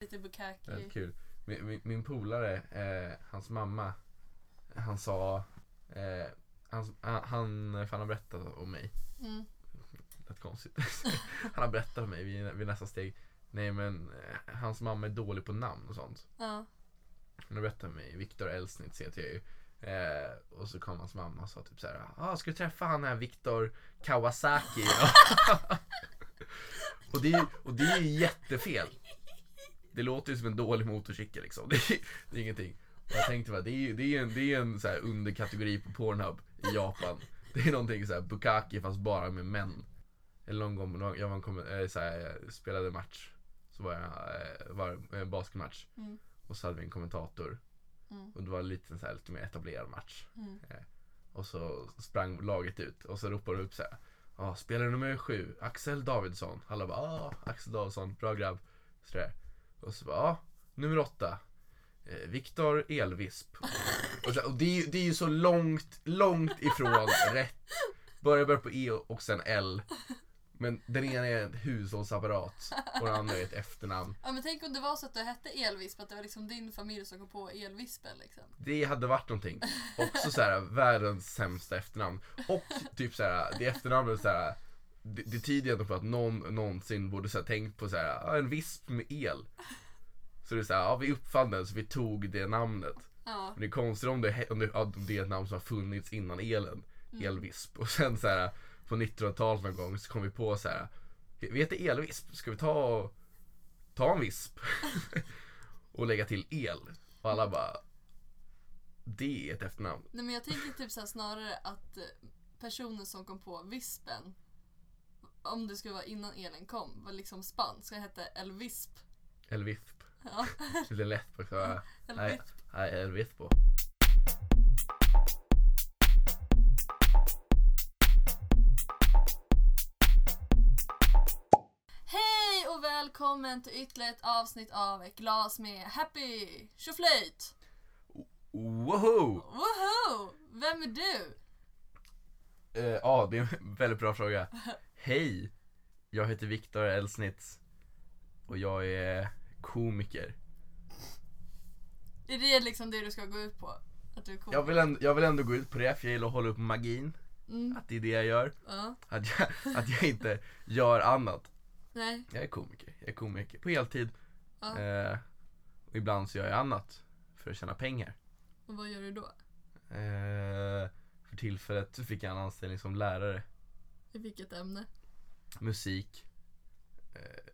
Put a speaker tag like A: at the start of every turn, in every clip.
A: Lite bukaki.
B: Väldigt kul. Min, min, min polare, eh, hans mamma, han sa, eh, han, han, han, för han har berättat om mig,
A: Mm.
B: lät konstigt. han har berättat om mig vid, vid nästa steg. Nej men, eh, hans mamma är dålig på namn och sånt.
A: Ja.
B: Han har berättat om mig, Viktor Elsnitz heter jag ju. Eh, och så kom hans mamma och sa typ såhär, ah, ska du träffa han här Viktor Kawasaki? och, det, är- och det är ju jättefel. Det låter ju som en dålig motorcykel liksom. Det är, det är ingenting. Och jag tänkte bara, det är det är en, det är en så underkategori på Pornhub i Japan. Det är någonting så här bukaki fast bara med män. Eller någon gång, jag var kom- eh, så här, jag spelade match. Så var jag, eh, var en basketmatch.
A: Mm.
B: Och så hade vi en kommentator.
A: Mm.
B: Och det var en liten så här, lite mer etablerad match.
A: Mm.
B: Och så sprang laget ut och så ropade de upp så här. Ja, spelare nummer sju, Axel Davidsson. Alla bara, ah, Axel Davidsson, bra grabb. Så där. Och så bara, ja, nummer åtta. Eh, Viktor Elvisp. Och, så, och det, är, det är ju så långt, långt ifrån rätt. Börjar börja på E och sen L. Men den ena är en hushållsapparat och den andra är ett efternamn.
A: Ja men tänk om det var så att du hette Elvisp, att det var liksom din familj som kom på Elvispen liksom.
B: Det hade varit någonting. Också så här världens sämsta efternamn. Och typ så här det efternamnet så här det, det tyder ändå på att någon någonsin borde så här, tänkt på så här, ah, en visp med el. Så det är så här, ja vi uppfann den så vi tog det namnet.
A: Ja.
B: Men det är konstigt om det, om det, om det är ett namn som har funnits innan elen.
A: Mm.
B: Elvisp. Och sen så här på 1900-talet någon gång så kom vi på så här. Vi heter elvisp, ska vi ta, ta en visp? och lägga till el. Och alla bara det är ett efternamn.
A: Nej men jag tänker typ så snarare att eh, personen som kom på vispen, om det skulle vara innan elen kom, var liksom spansk och hette Elvisp.
B: Elvisp.
A: Ja,
B: Lite lätt på så Nej,
A: Elvisp.
B: nej Elvisp på.
A: Hej och välkommen till ytterligare ett avsnitt av Ett glas med Happy Tjoflöjt!
B: Woho!
A: Woho! Vem är du?
B: Eh, Ja, det är en väldigt bra fråga. Hej! Jag heter Viktor Elsnitz. Och jag är komiker.
A: Är det liksom det du ska gå ut på? Att du är?
B: Jag vill, ändå, jag vill ändå gå ut på det för jag gillar att hålla upp magin.
A: Mm,
B: Att det är det jag gör.
A: ja.
B: Att jag, att jag inte gör annat.
A: Nej.
B: Jag är komiker. Jag är komiker på heltid.
A: Ja.
B: Eh, och ibland så gör jag annat för att tjäna pengar.
A: Och vad gör du då?
B: Eh, för tillfället fick jag en anställning som lärare.
A: I vilket ämne?
B: Musik. Eh,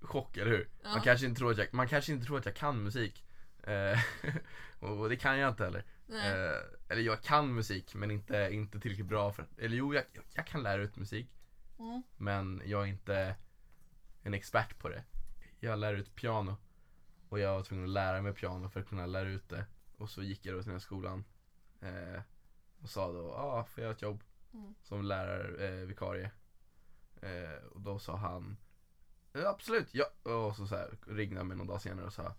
B: chock, eller hur?
A: Ja.
B: Man, kanske inte tror att jag, man kanske inte tror att jag kan musik. Eh, och det kan jag inte heller. Eh, eller jag kan musik men inte, inte tillräckligt bra för Eller jo, jag, jag kan lära ut musik.
A: Mm.
B: Men jag är inte en expert på det. Jag lär ut piano. Och jag var tvungen att lära mig piano för att kunna lära ut det. Och så gick jag då till den här skolan. Eh, och sa då, ja, ah, får jag ett jobb?
A: Mm.
B: Som lärarvikarie. Eh, eh, och då sa han, "Ja, absolut, ja. Och så, så här, ringde han mig någon dag senare och sa,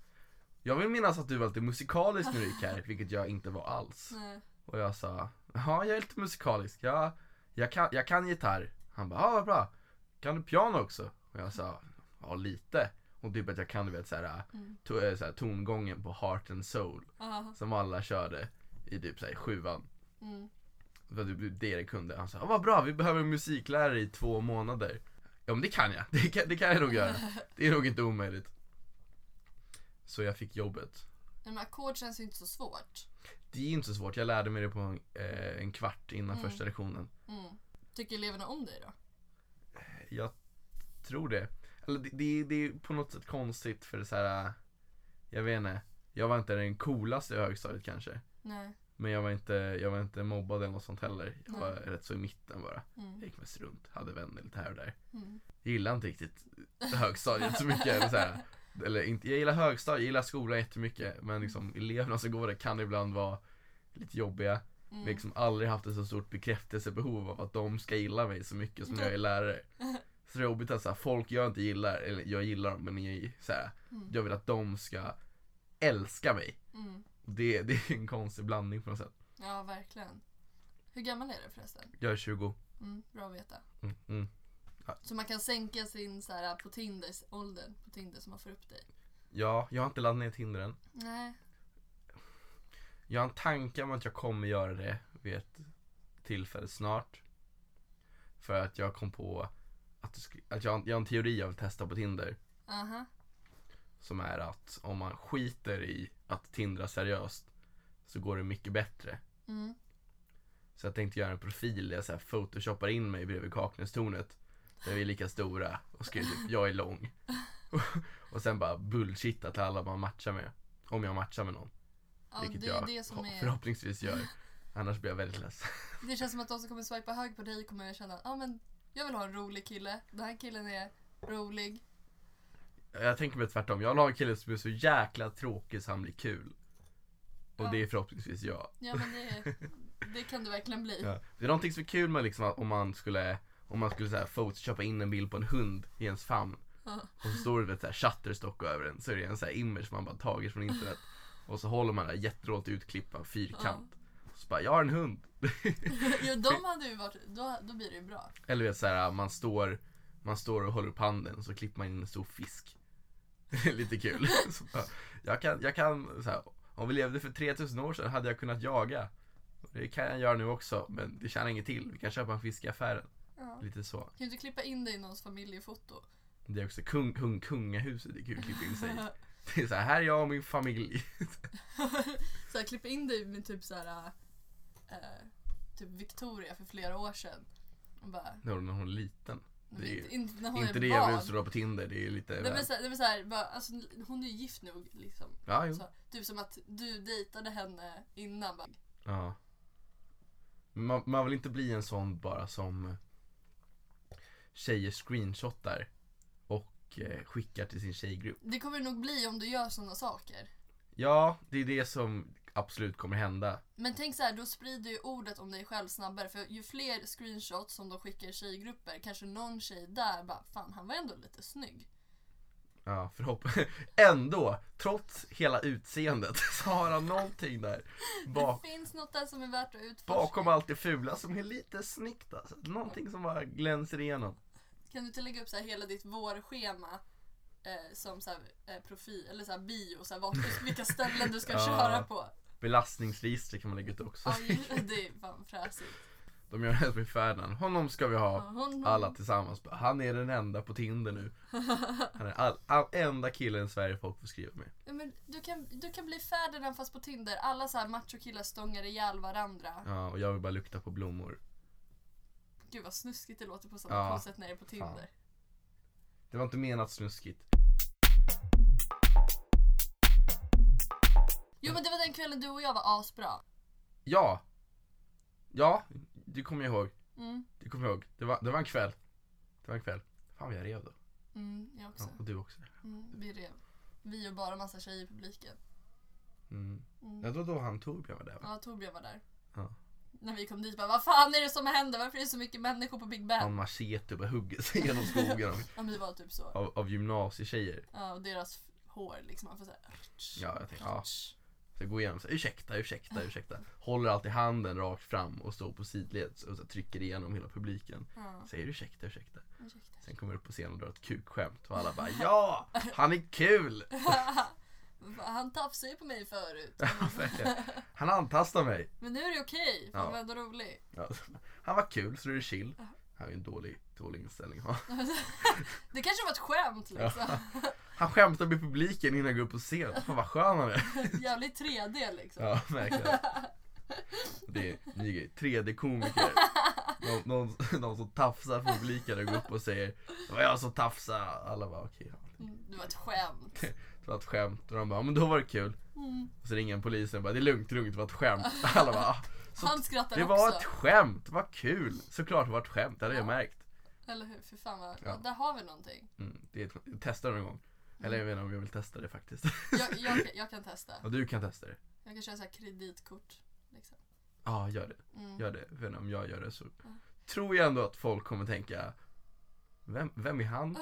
B: jag vill minnas att du var lite musikalisk när du gick här, vilket jag inte var alls.
A: Nej.
B: Och jag sa, ja jag är lite musikalisk, ja, jag, kan, jag kan gitarr. Han bara, ja vad bra. Kan du piano också? Och jag sa, ja lite. Och typ att jag kan du vet såhär,
A: Mm.
B: to, eh, såhär tongången på Heart and Soul.
A: Ja.
B: Som alla körde i typ såhär sjuan.
A: Mm.
B: Det var typ det kunde. Han sa, vad bra, vi behöver en musiklärare i två månader. Ja men det kan jag, det kan, det kan jag nog göra. Det är nog inte omöjligt. Så jag fick jobbet.
A: Men ackord känns ju inte så svårt.
B: Det är inte så svårt, jag lärde mig det på en, eh, en kvart innan
A: Mm.
B: första lektionen.
A: Mm. Tycker eleverna om dig då?
B: Jag tror det. Eller det, det, det är på något sätt konstigt för det så här. äh, Jag vet inte. Jag var inte den coolaste i högstadiet kanske.
A: Nej.
B: Men jag var inte, jag var inte mobbad eller något sånt heller. Jag var rätt så i mitten bara.
A: Mm.
B: Jag gick mest runt, hade vänner lite här och där.
A: Mm.
B: Jag gillar inte riktigt högstadiet så mycket. Eller, så här. eller inte, jag gillar högstadiet, jag gillar skolan jättemycket. Men liksom eleverna som går där kan ibland vara lite jobbiga.
A: Mm.
B: Vi har liksom aldrig haft ett så stort bekräftelsebehov av att de ska gilla mig så mycket som jag är lärare. Så det är jobbigt att så här, folk jag inte gillar, eller jag gillar dem men jag, så här,
A: Mm.
B: jag vill att de ska älska mig.
A: Mm.
B: Det, det är en konstig blandning på något sätt.
A: Ja, verkligen. Hur gammal är du förresten?
B: Jag är 20.
A: Mm, bra att veta.
B: Mm, mm. Ja.
A: Så man kan sänka sin så här, på Tinder, åldern på Tinder så man får upp dig.
B: Ja, jag har inte laddat ner Tinder än.
A: Nej.
B: Jag har en tanke om att jag kommer göra det vid ett tillfälle snart. För att jag kom på att, att jag, jag har en teori jag vill testa på Tinder.
A: Aha.
B: Som är att om man skiter i att tindra seriöst så går det mycket bättre.
A: Mm.
B: Så jag tänkte göra en profil där jag så här photoshoppar in mig bredvid Kaknästornet. Där vi är lika stora och skriver typ jag är lång. och sen bara bullshitta till alla man matchar med. Om jag matchar med någon.
A: Ja,
B: vilket
A: det
B: jag
A: är det som är...
B: förhoppningsvis gör. Annars blir jag väldigt ledsen.
A: Det känns som att de som kommer swipa hög på dig kommer känna att ah, men jag vill ha en rolig kille. Den här killen är rolig.
B: Jag tänker mig tvärtom. Jag vill ha en kille som är så jäkla tråkig så han blir kul. Och
A: Ja.
B: det är förhoppningsvis jag.
A: Ja men det, det kan du verkligen bli.
B: Ja. Det är någonting som är kul med liksom om man skulle om man skulle så här photoshoppa in en bild på en hund i ens famn
A: Ja.
B: och så står det ett shutterstock över den så är det en så här image man bara tagit från internet och så håller man det här jätteråt utklippad fyrkant och så bara jag har en hund
A: Jo de hade ju varit, då, då blir det ju bra.
B: eller vet så här man står man står och håller upp handen och så klipper man in en stor fisk lite kul så bara, jag kan, jag kan så här, om vi levde för 3000 år sedan hade jag kunnat jaga det kan jag göra nu också men det tjänar inget till vi kan köpa en fisk i affären
A: Ja.
B: lite så
A: Kan du inte klippa in dig i någons familjefoto?
B: Det är också kung, kung, kungahuset, det är kul att klippa in sig. Det är så här, här är jag och min familj.
A: så här, klippa in dig med typ så här, äh, typ Victoria för flera år sedan. Och bara,
B: När hon när hon är liten. Det är
A: inte, inte när hon
B: inte
A: är
B: det jag vill utstråla på Tinder, det är lite
A: Nej men såhär, nej, men så här, bara, alltså, hon är ju gift nu liksom.
B: Ja, jo.
A: Så, typ som att du dejtade henne innan. Bara,
B: Ja. Man, man vill inte bli en sån bara som tjejer screenshotar och eh, skickar till sin tjejgrupp.
A: det kommer det nog bli om du gör sådana saker.
B: Ja, det är det som absolut kommer hända.
A: Men tänk så här, då sprider ju ordet om dig själv snabbare. För ju fler screenshots som de skickar i tjejgrupper, kanske någon tjej där bara Fan, han var ändå lite snygg.
B: Ja, förhopp Ändå, trots hela utseendet, så har han någonting där bak
A: Det finns något där som är värt att utforska.
B: bakom allt det fula som är lite snyggt alltså. Någonting som bara glänser igenom.
A: Kan du inte lägga upp så här hela ditt vårschema eh, som så här, eh, profil, eller så här bio, så här, vart, vilka ställen du ska
B: Ja.
A: köra på.
B: Belastningsregister kan man lägga ut också.
A: Ja, det är fan fräsigt.
B: De gör det med Ferdinand. Honom ska vi
A: Ja,
B: ha.
A: hon,
B: Alla tillsammans. Han är den enda på Tinder nu. Han är all, all, enda killen i Sverige folk får skriva med.
A: Ja, men du, kan, du kan bli Ferdinand fast på Tinder. Alla så här machokillar stångar ihjäl varandra.
B: Ja, och jag vill bara lukta på blommor.
A: Gud vad snuskigt det låter på sådana
B: Ja,
A: koncept när det är på Tinder.
B: Det var inte menat snuskigt.
A: Jo men det var den kvällen du och jag var asbra.
B: Ja! Ja, det kommer jag ihåg.
A: Mm,
B: Det kommer jag ihåg. Det var, det var en kväll. Det var en kväll. Fan vad jag rev då.
A: mm, jag
B: Ja,
A: också.
B: och du också.
A: Mm, vi rev. Vi och bara massa tjejer i publiken.
B: Mm.
A: Mm.
B: Ja, då, då han Torbjörn var där va?
A: Ja, Torbjörn var där.
B: Ja.
A: När vi kom dit bara, vad fan är det som händer? Varför är det så mycket människor på Big Ben?
B: Han machete och bara hugger sig genom skogen
A: Ja, det var typ så.
B: av, av gymnasietjejer.
A: Ja, och deras hår liksom, man får såhär...
B: Ja, jag tänkte, ja. Så jag går igenom så här, ursäkta, ursäkta, ursäkta. Håller alltid handen rakt fram och står på sidled och så trycker igenom hela publiken.
A: Ja,
B: Säger ursäkta, ursäkta.
A: ursäkta.
B: Sen kommer jag upp på scenen och drar ett kukskämt och alla bara ja, han är kul!
A: Han tafsade ju på mig förut.
B: Han antastar mig.
A: Men nu är det okej, för han
B: Ja.
A: var ändå rolig.
B: Ja, han var kul så är det chill. Han ju en dålig, dålig inställning.
A: Det kanske var ett skämt liksom.
B: Han skämtar med publiken innan han går upp på scen. Fan vad skön han är.
A: Jävligt 3D liksom.
B: Ja, verkligen. Det är en ny grej. 3D-komiker. Någon, någon, någon som tafsar på publiken och går upp och säger Det var jag som tafsade. Alla bara okej. ja.
A: Mm, Det var ett skämt.
B: Det var ett skämt. Och de bara, men då var det kul.
A: Mm.
B: Och så ringer en polisen och bara, det är lugnt, det är lugnt, det var ett skämt. Alla bara, "Ah, så
A: Han skrattar
B: det
A: också.
B: var ett skämt, vad kul. Såklart det var ett skämt, det hade jag
A: Ja.
B: märkt.
A: Eller hur? För fan vad...
B: Ja.
A: Där har vi någonting.
B: Mm, det är testa någon gång. Eller jag vet inte om jag vill testa det faktiskt.
A: Jag, jag, kan- jag kan testa.
B: Och du kan testa det.
A: Jag kan köra så här kreditkort. Liksom.
B: Ja, gör det.
A: Mm.
B: Gör det. Jag vet inte om jag gör det så
A: Ja.
B: tror jag ändå att folk kommer tänka Vem, vem är han?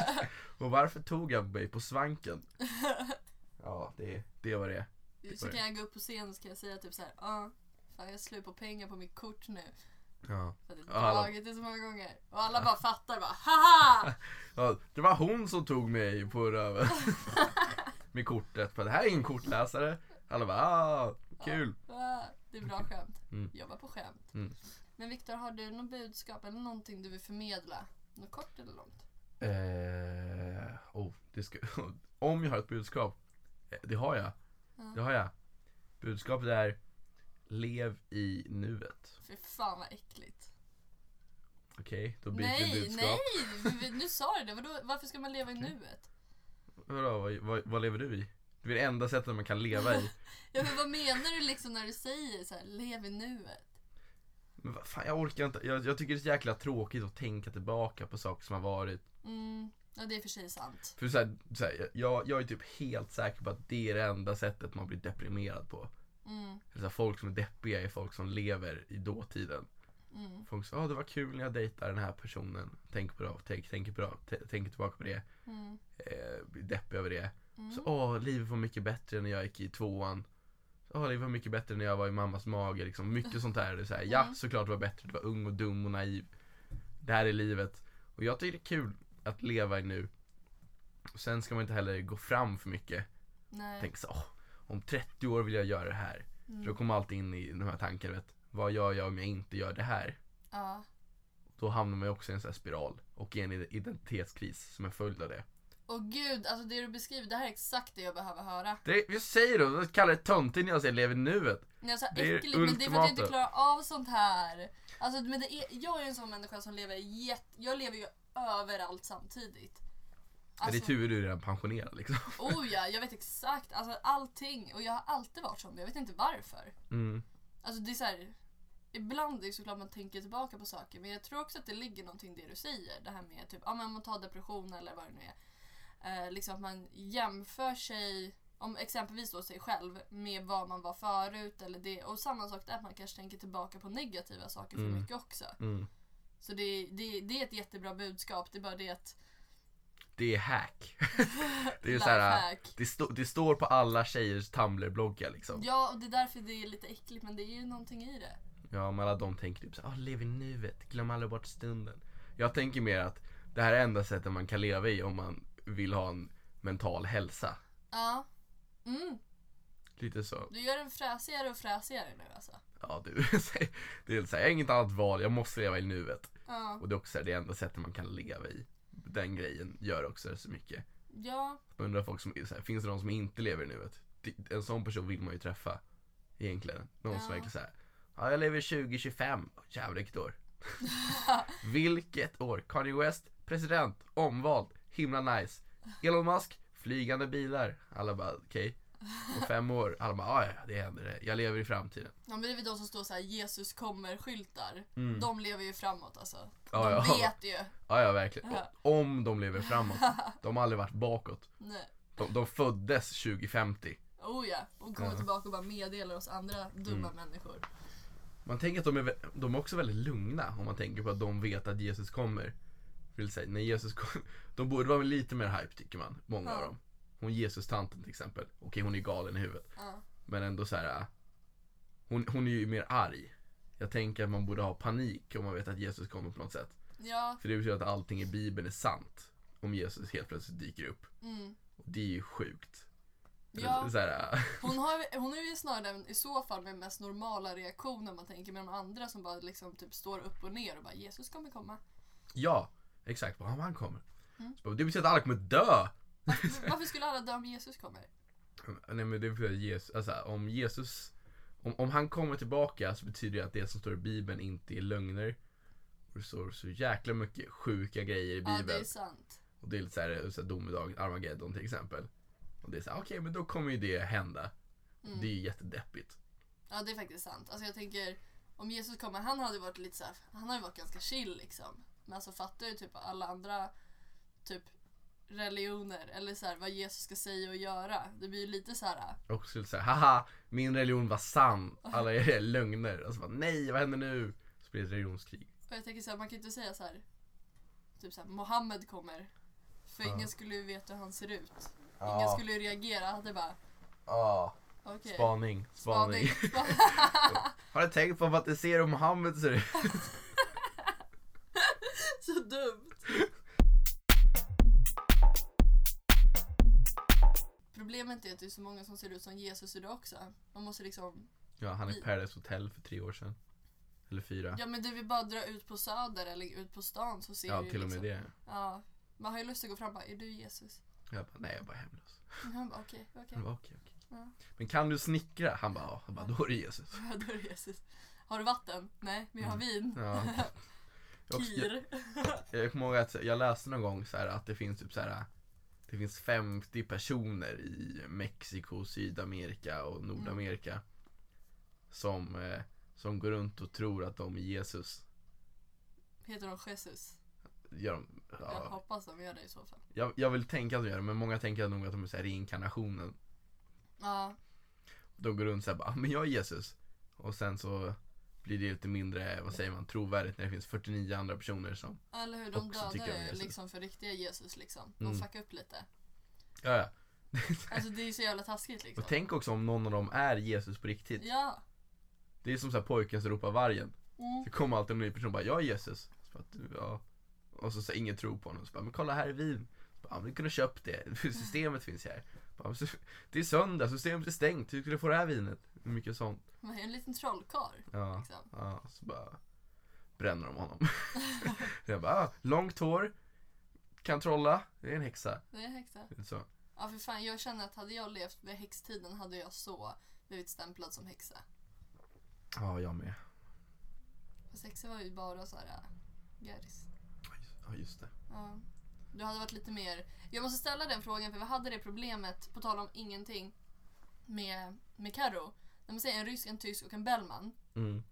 B: och varför tog han mig på svanken? Ja, det, det var det.
A: Så kan jag gå upp på scen och så kan jag säga typ så här, ja, fan jag slut på pengar på mitt kort nu.
B: Ja.
A: För att jag
B: Ja, alla-
A: dragit det så många gånger. Och alla bara fattar bara haha!
B: ja. Det var hon som tog mig på röven. Med kortet. För det här är ingen kortläsare. Alla bara ah, kul.
A: Ah, Det är bra skämt.
B: Mm.
A: Jobba på skämt.
B: Mm.
A: Men Viktor, har du något budskap eller någonting du vill förmedla? Något kort eller långt?
B: Eh, oh, det ska, om jag har ett budskap. eh, Det har jag.
A: Ja.
B: Det har jag. Budskapet är Lev i nuet.
A: Fy fan vad äckligt.
B: Okej, då byter vi
A: Nej,
B: budskap.
A: nej! Vi- Nu sa du det. Vadå, varför ska man leva i nuet?
B: Vadå, vad, vad, vad lever du i? Det är det enda sättet man kan leva i.
A: Ja men vad menar du liksom när du säger så här, lev i nuet?
B: Men vad fan, jag orkar inte. Jag, jag tycker det är så jäkla tråkigt att tänka tillbaka på saker som har varit.
A: Mm, ja det är för sig sant.
B: För så här, så här, jag, jag är typ helt säker på att det är det enda sättet man blir deprimerad på.
A: Mm,
B: så här, folk som är deppiga är folk som lever i dåtiden.
A: mm,
B: Folk säger ah, det var kul när jag dejtade den här personen. Tänk på det, tänk, tänk, t- tänk tillbaka på det.
A: mm,
B: Eh, blir deppig över det.
A: mm.
B: Så åh, livet var mycket bättre när jag gick i tvåan. Åh, livet var mycket bättre när jag var i mammas mage. Liksom. Mycket sånt där. Det är så här, Ja,
A: Mm.
B: såklart det var bättre. Du var ung och dum och naiv. Det här är livet. Och jag tycker det är kul att leva i nu. Och sen ska man inte heller gå fram för mycket.
A: Nej.
B: Tänk så, åh, om 30 år vill jag göra det här.
A: Mm.
B: För då kommer man alltid in i de här tankarna, vet. Vad gör jag om jag inte gör det här?
A: Ja.
B: Då hamnar man ju också i en sån här spiral. Och i en identitetskris som är följd av det.
A: Och gud, alltså det du beskriver, det här är exakt det jag behöver höra.
B: det jag säger då, jag kallar det töntigt när jag säger lev i nuet.
A: När jag sa
B: Det är
A: äckligt, men det är för att jag inte klarar av sånt här. Alltså, men det är, jag är en sån människa som lever jätte... Jag lever ju överallt samtidigt.
B: Det är tur du är redan pensionerad liksom.
A: Oh ja, jag vet exakt. Alltså allting. Och jag har alltid varit sån, jag vet inte varför.
B: Mm.
A: Alltså det är så här, Ibland är det såklart man tänker tillbaka på saker, men jag tror också att det ligger någonting i det du säger. Det här med typ, ja men man tar depression eller vad det nu är. Eh, liksom att man jämför sig, om exempelvis då sig själv, med vad man var förut. Eller det. Och samma sak där, att man kanske tänker tillbaka på negativa saker för
B: Mm.
A: mycket också.
B: Mm.
A: Så det, det, det är ett jättebra budskap. Det är bara det att...
B: Det är hack. Det är så här, det, stå, det står på alla tjejers Tumblr-bloggar liksom.
A: Ja, och det är därför det är lite äckligt, men det är ju någonting i det.
B: Ja, men alla de tänker typ såhär, ah, lev i nuet, glöm aldrig bort stunden. Jag tänker mer att det här är enda sättet man kan leva i om man vill ha en mental hälsa.
A: Ja. Mm.
B: Lite så.
A: Du gör den fräsigare och fräsigare nu alltså.
B: Ja du, det är så här, jag har inget annat val, jag måste leva i nuet.
A: Ja.
B: Och det är också det enda sättet man kan leva i. Den grejen gör också så mycket.
A: Ja.
B: Jag undrar folk som, så här, finns det någon som inte lever i nuet? En sån person vill man ju träffa. Egentligen. Någon som
A: Ja.
B: verkligen såhär, ja jag lever 2025. Jävlar vilket år. vilket år? Kanye West, president, omvald, himla nice. Elon Musk, flygande bilar. Alla bara okej. Om fem år, alla bara "Ah, ja det händer det. Jag lever i framtiden.
A: Ja men det är väl de som står så här Jesus kommer-skyltar.
B: Mm.
A: De lever ju framåt alltså.
B: Ja,
A: de
B: ja.
A: vet ju.
B: Ja ja verkligen.
A: Ja.
B: Om de lever framåt. De har aldrig varit bakåt.
A: Nej.
B: De, de föddes 2050.
A: Oh ja. Och kommer tillbaka och bara meddelar oss andra dumma människor.
B: Man tänker att de är, de är också väldigt lugna om man tänker på att de vet att Jesus kommer. Vill säga, när Jesus kom, de borde vara lite mer hype tycker man, många av dem. Hon Jesus-tanten till exempel, okej hon är galen i huvudet.
A: Ja.
B: Men ändå så här. äh, Hon, hon är ju mer arg. Jag tänker att man borde ha panik om man vet att Jesus kommer på något sätt.
A: Ja.
B: För det betyder att allting i bibeln är sant. Om Jesus helt plötsligt dyker upp.
A: Mm.
B: Och det är ju sjukt.
A: Ja.
B: Äh,
A: Hon har, hon är ju snarare den i så fall med mest normala reaktioner man tänker med de andra som bara liksom typ står upp och ner och bara Jesus kommer komma.
B: ja, exakt. Bara, "Ja, han kommer.
A: Mm.
B: Så bara, det betyder att alla kommer dö.
A: Varför, varför skulle alla dö om Jesus kommer?
B: Nej men det är för att Jesus, alltså om Jesus om, om han kommer tillbaka så betyder det att det som står i bibeln inte är lögner. Och det står så jäkla mycket sjuka grejer i
A: Ja, det
B: bibeln.
A: är sant.
B: Och det är lite såhär, så här domedag, Armageddon till exempel. Och det är såhär, okej men då kommer ju det hända.
A: Mm.
B: Det är ju jättedeppigt.
A: Ja, det är faktiskt sant. Alltså jag tänker, om Jesus kommer, han hade varit lite så här, han har ju varit ganska chill liksom. Men alltså fattar ju typ alla andra typ religioner eller så här, vad Jesus ska säga och göra. Det blir ju lite så här.
B: Och så lite såhär, haha, min religion var sann. Alla är lögner. Och så bara, nej vad händer nu? Så blir det ett religionskrig.
A: Och jag tänker så här, man kan inte säga så här. Typ så här, Mohammed kommer. För
B: Ja.
A: ingen skulle ju veta hur han ser ut. Ingen skulle ju reagera. Hade bara,
B: ja.
A: okej.
B: Spaning, spaning. Har du tänkt på vad det ser om Mohammed ser ut?
A: Så dumt. Problemet är att det är så många som ser ut som Jesus idag också. Man måste liksom,
B: Ja, han är Paradise Hotel för tre år sedan. Eller fyra.
A: ja men du vill bara dra ut på söder eller ut på stan så ser
B: Ja,
A: du ju
B: till och med
A: liksom,
B: det.
A: Ja, man har ju lust att gå fram och bara, är du Jesus?
B: Jag bara, nej jag är bara hemlös.
A: Han bara, okej, okej.
B: Han bara, okej, okej.
A: Ja.
B: Men kan du snickra? Han bara, ja. Han bara, då är det Jesus.
A: Ja, då är det Jesus. Har du vatten? Nej, men jag har vin.
B: Mm. Ja. Jag, jag, jag kommer ihåg att jag läste någon gång så här att det finns typ så här. Det finns 50 personer i Mexiko, Sydamerika och Nordamerika. Som, eh, som går runt och tror att de är Jesus.
A: Heter de Jesus?
B: Gör de,
A: Jag
B: ja.
A: hoppas de gör det i så fall.
B: jag, jag vill tänka att de gör det, men många tänker nog att de är så här reinkarnationen.
A: Ja,
B: De går runt såhär bara, ah, men jag är Jesus. Och sen så blir det lite mindre, vad säger man, trovärdigt när det finns 49 andra personer som,
A: eller hur? De dödar ju liksom för riktiga Jesus liksom. De
B: Mm.
A: fuckar upp lite.
B: ja ja.
A: Alltså det är ju så jävla taskigt liksom.
B: Och tänk också om någon av dem är Jesus på riktigt.
A: Ja.
B: Det är som såhär pojken som ropar vargen.
A: Mm.
B: Det kommer alltid en ny person och bara, jag är Jesus. Så bara, "Du, ja. Och så säger ingen tro på honom. Så bara, men kolla här är vin. Så bara, men du kunde köpt det. Systemet finns här. Bara, "Men så- Det är söndag, systemet är stängt. Hur skulle du få det här vinet? Mycket sånt.
A: Man är en liten trollkarl.
B: Ja.
A: Liksom.
B: Ja, så bara bränner de honom. jag bara, ah, långt hår, kan trolla, det är en häxa.
A: Det är en häxa.
B: Så.
A: Ja för fan, jag känner att hade jag levt vid häxtiden hade jag så blivit stämplad som häxa.
B: Ja, jag med.
A: Fast häxor var ju bara så här äh, gäris.
B: Ja, just det.
A: Ja. Du hade varit lite mer... Jag måste ställa den frågan för vi hade det problemet, på tal om ingenting, med, med Karo. När man säger en rysk, en tysk och en Bellman.
B: Mm.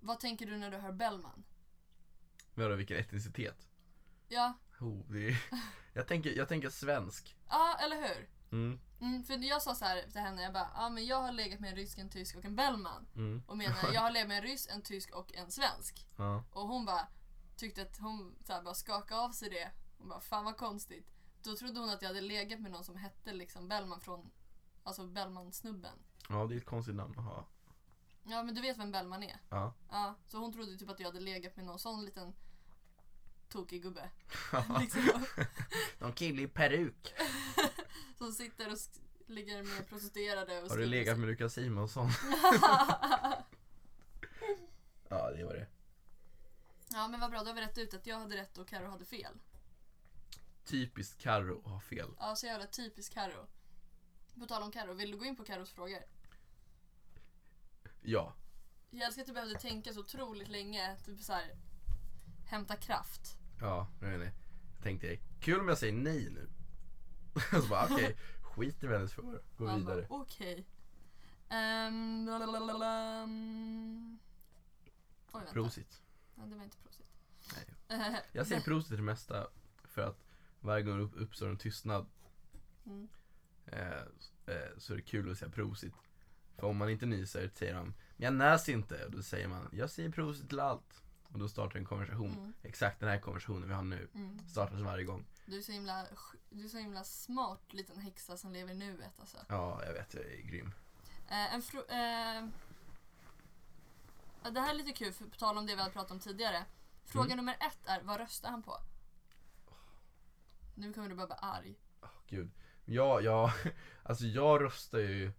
A: Vad tänker du när du hör Bellman?
B: Vadå, vilken etnicitet?
A: Ja,
B: Oh, det är... jag, tänker, jag tänker svensk.
A: ja eller hur?
B: Mm.
A: Mm, för jag sa så här till henne, jag bara, ja men jag har legat med en rysk, en tysk och en Bellman.
B: Mm.
A: Och menar, jag har legat med en ryss, en tysk och en svensk.
B: Ja.
A: Och hon bara tyckte att hon så här, bara skakade av sig det. Hon bara, fan vad konstigt. Då trodde hon att jag hade legat med någon som hette liksom Bellman från, alltså Bellman-snubben.
B: Ja, det är ett konstigt namn att ha.
A: Ja men du vet vem Bellman är?
B: Ja.
A: Ja, så hon trodde typ att jag hade legat med någon sån liten tokig gubbe.
B: Ja.
A: liksom,
B: Någon kille i peruk.
A: som sitter och ligger med prostituerade och
B: Har du legat med Lukas Simonsson? Ja, det var det.
A: Ja men vad bra, då har vi rätt ut att jag hade rätt och Karo hade fel.
B: Typiskt Carro att ha fel.
A: Ja, så jävla typiskt Karo. På tal om Karo, vill du gå in på Karos frågor?
B: Ja.
A: Jag älskar att du behövde tänka så otroligt länge. Typ så här, hämta kraft.
B: Ja, nej, nej. Jag tänkte, kul om jag säger nej nu. så bara, okej, skit i vad hennes frågor. Gå
A: Man
B: vidare.
A: Okej. Ehm, lalalala, mm. Oj, vänta.
B: Prosit.
A: Ja, det var inte prosit.
B: Nej.
A: Eh,
B: Jag säger prosit till det mesta för att varje gång det upp- uppstår en tystnad
A: Mm.
B: eh, eh, så är det kul att säga prosit. För om man inte nyser säger de, men jag näs inte. Och då säger man, jag säger prosit till allt. Och då startar en konversation.
A: Mm.
B: Exakt den här konversationen vi har nu.
A: Mm.
B: Startas varje gång.
A: Du, är så himla, du är så himla smart liten häxa som lever i nuet alltså.
B: Ja, jag vet, jag är grym.
A: Eh, en fro- eh, ja, det här är lite kul, för på tal om det vi hade pratat om tidigare. Fråga
B: Mm.
A: nummer ett är, vad röstar han på? Nu kommer du bara bli arg.
B: Åh, gud. Ja, ja, alltså jag röstar ju,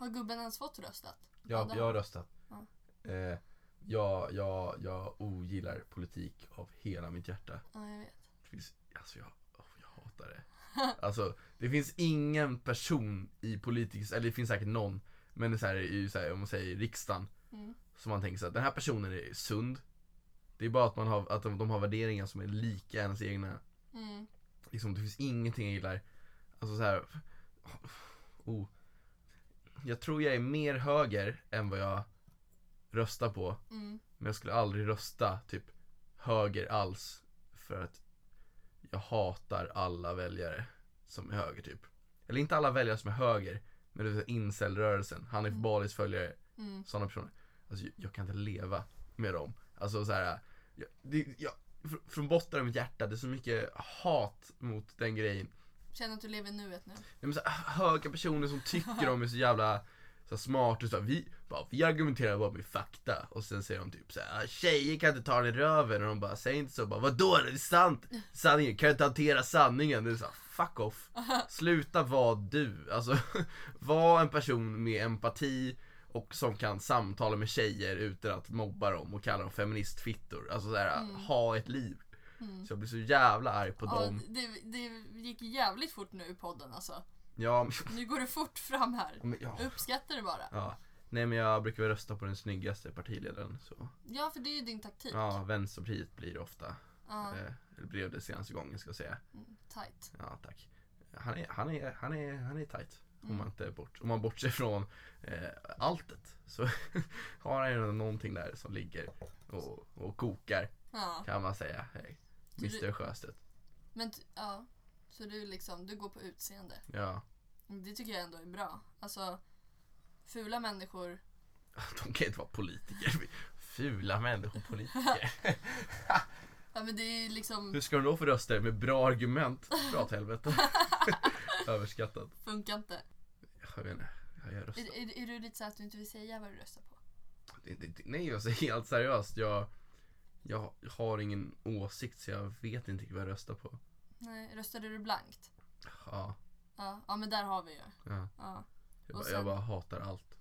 A: Har gubben ens fått röstat? det
B: jag har röstat.
A: Ja.
B: Eh, jag, jag, jag ogillar politik av hela mitt hjärta.
A: Ja, jag vet.
B: Det finns, alltså jag, åh, jag hatar det. Alltså, det finns ingen person i politisk, eller det finns säkert någon, men det är så här, i, så här, om man säger riksdagen,
A: Mm.
B: som man tänker så att den här personen är sund. Det är bara att, man har, att de, de har värderingar som är lika ens egna.
A: Mm.
B: Liksom, det finns ingenting jag gillar. Alltså så här. Oh. Jag tror jag är mer höger än vad jag röstar på.
A: Mm.
B: Men jag skulle aldrig rösta typ höger alls. För att jag hatar alla väljare som är höger typ. Eller inte alla väljare som är höger. Men det är incel-rörelsen. Hanif
A: Mm.
B: Balis följare.
A: Mm.
B: Sådana personer. Alltså jag, jag kan inte leva med dem. Alltså så här. Jag, det, jag, fr- från botten av mitt hjärta, det är så mycket hat mot den grejen.
A: Känner att du lever i nuet nu.
B: Nej, men så här, höga personer som tycker de är så jävla så här smart och så här, vi, bara, vi argumenterar bara med fakta och sen säger de typ så här, "Ah, tjejer kan inte ta den i röven och de bara, säg inte så, bara, vadå det är sant? Sanningen, kan inte hantera sanningen? Det är så här, fuck off. Sluta vara du, alltså var en person med empati och som kan samtala med tjejer utan att mobba dem och kalla dem feministfittor. Alltså såhär,
A: Mm.
B: ha ett liv.
A: Mm.
B: Så jag blir så jävla arg på
A: Ja,
B: dem.
A: det, det gick jävligt fort nu i podden alltså.
B: Ja, men-
A: Nu går det fort fram här.
B: men, ja,
A: uppskattar det bara.
B: ja. Nej men jag brukar väl rösta på den snyggaste partiledaren så.
A: Ja, för det är ju din taktik.
B: Ja, Vänsterpartiet blir det ofta.
A: Ja,
B: Eh, blev det senaste gången ska jag säga.
A: mm, tight.
B: Ja, tack. Han är, han är, han är, han är tight. Om
A: Mm.
B: man inte bort, om man bortser från eh, alltet så har han ju någonting där som ligger och, och kokar
A: Ja,
B: kan man säga.
A: Så du-
B: Mr Sjöstedt.
A: men ja. Så du liksom, du går på utseende.
B: Ja.
A: Det tycker jag ändå är bra. Alltså, fula människor.
B: De kan inte vara politiker. Fula människor politiker.
A: Ja men det är liksom,
B: Hur ska de då få rösta med bra argument? Dra åt helvete. Överskattat.
A: funkar inte.
B: Jag vet inte. Ja, Jag röstar.
A: Är, är, är du lite så att du inte vill säga vad du röstar på?
B: Nej, jag säger helt seriöst. Jag, jag har ingen åsikt så jag vet inte vad jag röstar på.
A: Nej, röstade du blankt?
B: Ja,
A: Ja, ja men där har vi ju.
B: ja.
A: Ja.
B: Jag, bara,
A: sen-
B: jag bara hatar allt.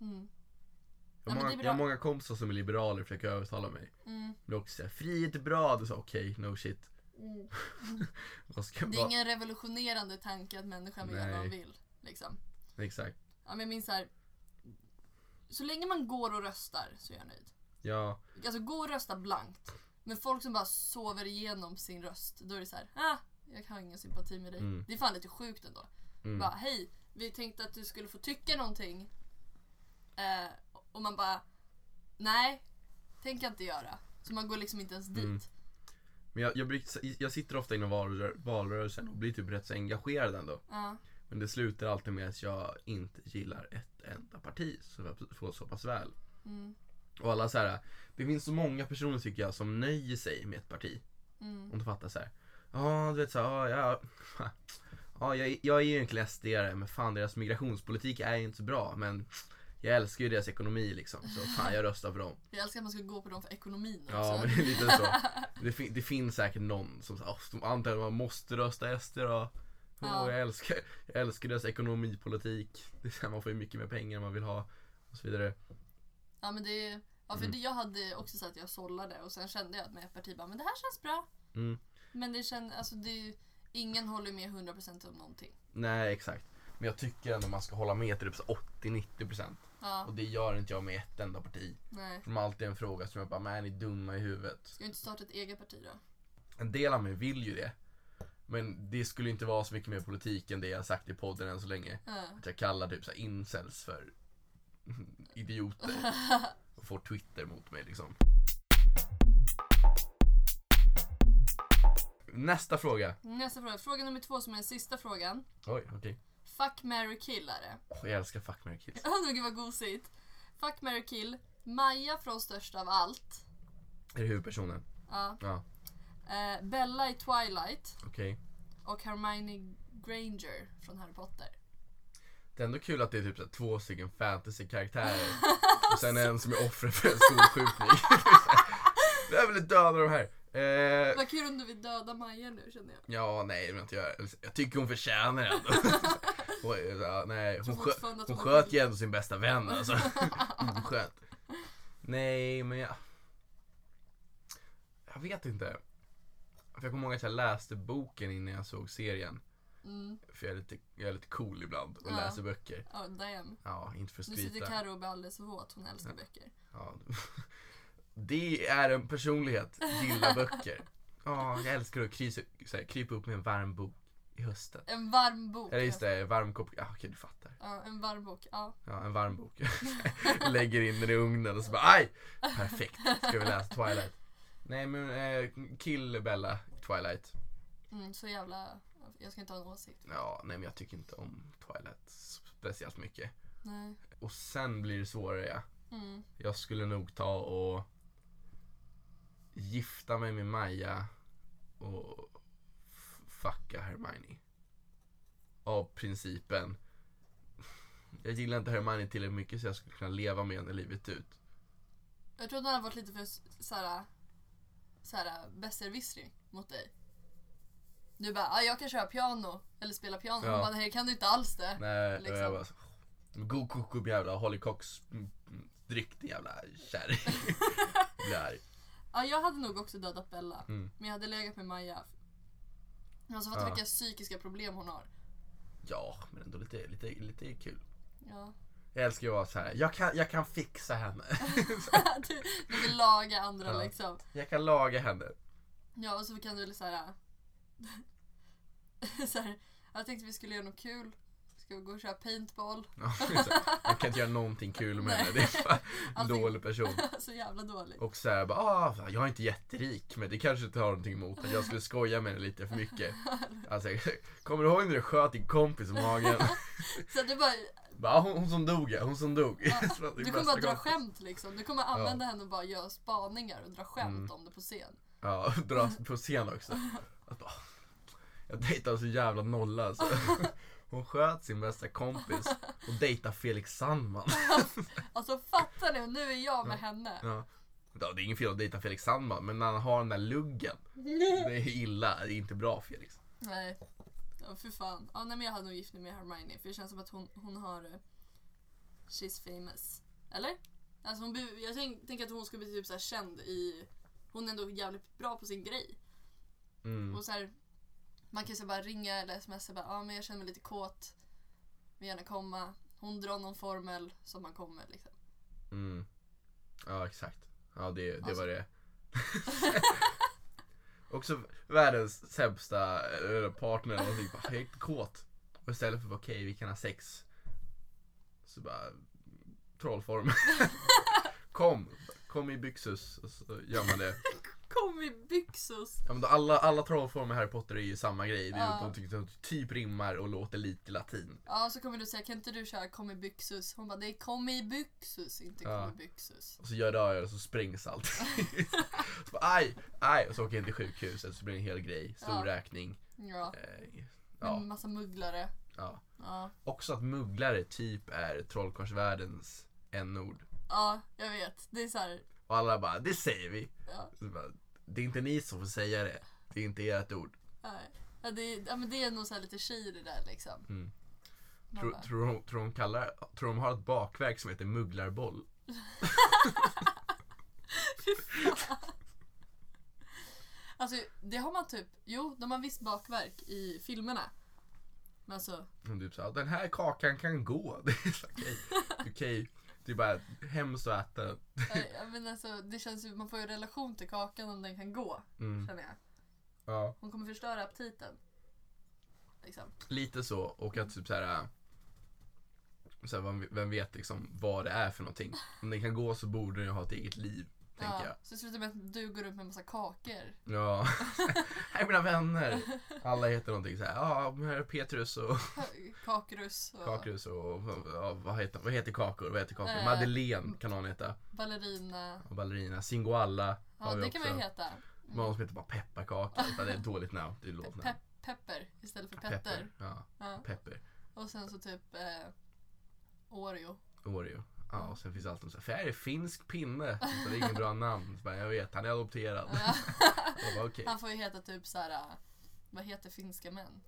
A: Mm.
B: Jag har,
A: Ja,
B: många, jag har många kompisar som är liberaler och försöker övertala mig.
A: Mm.
B: Men också säger frihet är bra. Du sa okej, no shit. Ska
A: Det är
B: vad-
A: ingen revolutionerande tanke att människan vill göra vad man vill. Liksom.
B: Exakt.
A: Ja, men jag minns här. Så länge man går och röstar så är jag nöjd.
B: Ja,
A: Alltså gå och rösta blankt. Men folk som bara sover igenom sin röst, då är det så här, ah, jag har ingen sympati med dig.
B: Mm.
A: Det är fan lite sjukt ändå.
B: mm.
A: Bara, hej, vi tänkte att du skulle få tycka någonting. Eh, och man bara, nej, tänker jag inte göra. Så man går liksom inte ens dit.
B: Mm. Men jag, jag, brukar, jag sitter ofta inom valrör, valrörelsen och blir typ rätt så engagerad ändå.
A: Ja,
B: Men det slutar alltid med att jag inte gillar ett enda parti så jag får så pass väl.
A: mm,
B: Och alla så här, det finns så många personer tycker jag som nöjer sig med ett parti.
A: mm,
B: Om du fattar så här. Ja, du vet så här, ja, ja, ja jag, jag är ju egentligen sd men fan deras migrationspolitik är ju inte så bra. Men jag älskar ju deras ekonomi liksom. Så fan jag röstar för dem.
A: jag älskar att man ska gå på dem för ekonomin också.
B: Ja, men det är lite så. Det, fin- det finns säkert någon som oh, antar att man måste rösta SD då.
A: Ja.
B: jag, älskar, jag älskar deras ekonomipolitik. Det är så här, man får ju mycket mer pengar än man vill ha. Och så vidare.
A: Ja men det är, ja för
B: Mm.
A: det, jag hade också så att jag sållade och sen kände jag att med ett parti bara, men det här känns bra.
B: Mm.
A: Men det känns, alltså det är ingen håller med 100% om någonting.
B: Nej, exakt. Men jag tycker ändå man ska hålla med typ så 80-90%.
A: Ja,
B: Och det gör inte jag med ett enda parti.
A: nej.
B: Som alltid är en fråga som jag bara, men är ni dumma i huvudet?
A: Ska vi inte starta ett eget parti då?
B: En del av mig vill ju det. Men det skulle inte vara så mycket mer politik än det jag har sagt i podden än så länge.
A: Ja.
B: Att jag kallar typ så incels för idioter. Och får Twitter mot mig liksom. Nästa fråga.
A: Nästa fråga. Fråga nummer två som är den sista frågan.
B: Oj, okej.
A: Fuck, marry, kill är det.
B: Åh, Jag älskar Fuck, marry, kill.
A: Ja, gud vad gosigt. Fuck, marry, kill. Maja från Störst av allt.
B: Är det huvudpersonen?
A: Ja.
B: Ja,
A: Eh, Bella i Twilight.
B: okej.
A: Och Hermione Granger från Harry Potter.
B: Det är ändå kul att det är typ så här två stycken fantasy-karaktärer. Och sen en som är offer för en skolskjutning. Jag vill döda de här. Eh,
A: Vad kul om du vill döda Maja nu känner jag.
B: ja, nej det vill jag inte göra. Jag tycker hon förtjänar det ändå. Hon, ja, nej, hon, skö, hon
A: hon
B: sköt ju ändå sin bästa vän alltså. Oskönt. Nej, men jag... Jag vet inte. För jag kommer ihåg att jag läste boken innan jag såg serien.
A: Mm.
B: För jag är lite, jag är lite cool ibland och
A: Ja.
B: läser böcker.
A: Oh, damn.
B: Ja, inte för att
A: Nu sitter
B: skryta.
A: Karo och blir alldeles våt. Hon älskar böcker.
B: Ja. Det är en personlighet, gilla böcker. Ja, jag älskar att så här, krypa upp med en varm bok i hösten.
A: En varm bok.
B: Eller just det, varm kopp, ja okej du fattar.
A: Ja, en varm bok. Ja.
B: Ja, en varm bok. Lägger in den i ugnen och så bara aj! Perfekt, ska vi läsa Twilight. Nej men eh, kill Bella Twilight.
A: Mm, så jävla... Jag ska inte ha en åsikt.
B: Ja, nej men jag tycker inte om Twilight speciellt mycket.
A: Nej.
B: Och sen blir det svårare.
A: Mm.
B: Jag skulle nog ta och gifta mig med Maja och fucka Hermione. Av principen Jag gillar inte Hermione tillräckligt mycket så jag skulle kunna leva med henne livet ut.
A: Jag tror att han har varit lite för såhär, såhär besserwissrig mot dig. Du bara, ah, jag kan köra piano eller spela piano.
B: Ja.
A: Hon bara, nej kan du inte alls det.
B: Nej,
A: Liksom.
B: jag bara God koko jävla Holly Cox mm, mm, dryck din jävla kärring.
A: Ja, jag hade nog också dödat Bella.
B: Mm.
A: Men jag hade legat med Maja. Alltså för
B: Ja.
A: vilka psykiska problem hon har.
B: Ja, men ändå lite, lite, lite kul.
A: Ja.
B: Jag älskar ju att vara så här. Jag kan, jag kan fixa henne.
A: du, du vill laga andra
B: Ja.
A: liksom.
B: Jag kan laga henne.
A: Ja, och så kan du såhär... såhär jag tänkte vi skulle göra något kul. Ska vi gå och köra paintball?
B: Ja, så här, jag kan inte göra någonting kul med henne. Det är bara
A: Allting-
B: dålig person.
A: så jävla dåligt.
B: Och så här, bara, ah, jag är inte jätterik men det kanske inte har någonting emot att jag skulle skoja med henne lite för mycket. Alltså, kommer du ihåg när du sköt din kompis i magen?
A: Så du bara,
B: Bara, ah, hon, hon som dog ja, hon som dog.
A: Ja,
B: Så
A: du kommer bara dra
B: kompis.
A: skämt liksom. Du kommer använda henne och bara göra spaningar och dra skämt
B: Mm.
A: om det på scen.
B: Ja, dra på scen också. Att bara, jag dejtade så jävla nolla alltså. Hon sköt sin bästa kompis och dejtade Felix Sandman.
A: Alltså fattar ni? Nu är jag med henne.
B: Ja. Ja, det är ingen fel att dejta Felix Sandman, men när han har den där luggen. Det är illa, det är inte bra Felix.
A: Nej. Ja, för fan. Ja, nej, men jag hade nog gift mig med Hermione för det känns som att hon, hon har... eh, She's famous. Eller? Alltså hon, jag tänk, tänker att hon skulle bli typ så här känd i... Hon är ändå jävligt bra på sin grej.
B: Mm.
A: Och så här, man kan ju så bara ringa eller smsa bara, ja men jag känner mig lite kåt. Vill gärna komma. Hon drar någon formel som man kommer liksom.
B: Mm. Ja, exakt. Ja, det, det
A: Alltså-
B: var det. Också världens sämsta partner och typ bara, inte kåt. Och istället för att okej, vi kan ha sex. Så bara, trollform. kom, kom i byxus. Och så gör man det.
A: Kom i byxos!
B: Ja, men då alla, alla trollformer i Harry Potter är ju samma grej. Det är,
A: Ja.
B: Att de typ rimmar och låter lite latin.
A: Ja, så kommer du säga, kan inte du köra kom i byxus? Hon bara, det är kom i byxus, inte
B: Ja.
A: kom i byxus.
B: Och så gör det och så sprängs allt. så bara, aj, aj. Och så åker jag till sjukhuset så blir det en hel grej. Stor
A: Ja.
B: räkning.
A: Ja,
B: Eh, ja,
A: en massa mugglare.
B: ja.
A: Ja.
B: Också att mugglare typ är trollkarlsvärldens n-ord.
A: ja, jag vet. Det är så här,
B: Och alla bara, det säger vi.
A: ja,
B: bara, det är inte ni som får säga det. Det är inte ert ord.
A: nej. Ja, det, är, ja, men det är nog så här lite tjej i det där liksom.
B: Mm. Tror,
A: bara,
B: tror, tror, kallar, tror har ett bakverk som heter mugglarboll?
A: Alltså det har man typ, jo de har visst bakverk i filmerna. Men alltså,
B: Och typ såhär, den här kakan kan gå. Det är okej. Okej. Det är bara hemskt att äta
A: ja, men alltså det känns ju, man får ju relation till kakan om den kan gå.
B: Mm.
A: Känner jag.
B: Ja.
A: Hon kommer förstöra aptiten. Liksom.
B: Lite så, och att typ så här, vem- vem vet liksom vad det är för någonting. Om den kan gå så borde den ju ha ett eget liv, tänker
A: Ja,
B: jag.
A: så det slutar med att du går runt med en massa kakor.
B: Ja. Här är mina vänner. Alla heter någonting så här. Ja, här är Petrus och
A: Kakrus och
B: Kakrus och ja, vad, heter, vad heter kakor? Vad heter kakor?
A: Eh,
B: Madeleine kan någon heta.
A: ballerina.
B: Och ballerina. Singoalla
A: Ja,
B: har vi
A: det
B: också.
A: kan man ju heta.
B: Någon som heter bara pepparkaka. Det är ett dåligt namn. Det är ett.
A: Pe- pepper istället för Petter.
B: Pepper. Ja,
A: Ja.
B: pepper.
A: Och sen så typ eh, Oreo.
B: Oreo. Ja, och sen finns det alltid så här, för här är finsk pinne. Så det är ingen bra namn. Så bara, jag vet, han är adopterad. Jag bara, okej.
A: Han får ju heta typ så här. vad heter finska män?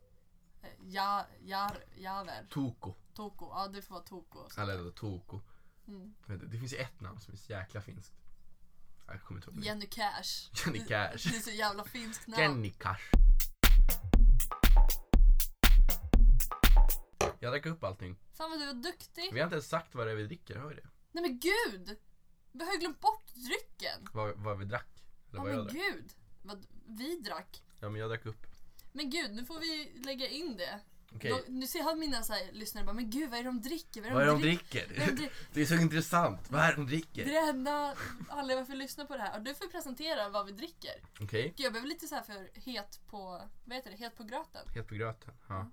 A: Eh, Ja, jar, javer.
B: Toko.
A: Toko. Ja, det får vara Toko.
B: Eller heter Toko.
A: Mm.
B: Jag Det finns ju ett namn som är så jäkla finskt. Jag kommer inte ihåg det.
A: Jenny Cash.
B: Jenny
A: Det-
B: Cash.
A: Det är så jävla finskt namn.
B: Jenny Cash. Jag drack upp allting.
A: Fan vad du var duktig.
B: Vi har inte ens sagt vad det är vi dricker, vi det?
A: Nej men gud! Vi har ju glömt bort drycken.
B: Vad, vad vi drack? Eller
A: Ja
B: vad jag
A: men
B: drack?
A: gud. Vad vi drack.
B: Ja men jag drack upp.
A: Men gud, nu får vi lägga in det.
B: Okej.
A: Då, nu ser jag mina så här, lyssnare bara, men gud vad är det de dricker?
B: Vad är det de
A: dricker?
B: dricker?
A: Vad är det de dricker?
B: Det är så intressant. Vad är det de
A: Det är
B: dricker?
A: det enda anledningen varför vi lyssnar på det här. Och du får presentera vad vi dricker.
B: Okej.
A: Gud, jag blev lite så här för het på, vad heter det, het på gröten.
B: Het på gröten. Ja.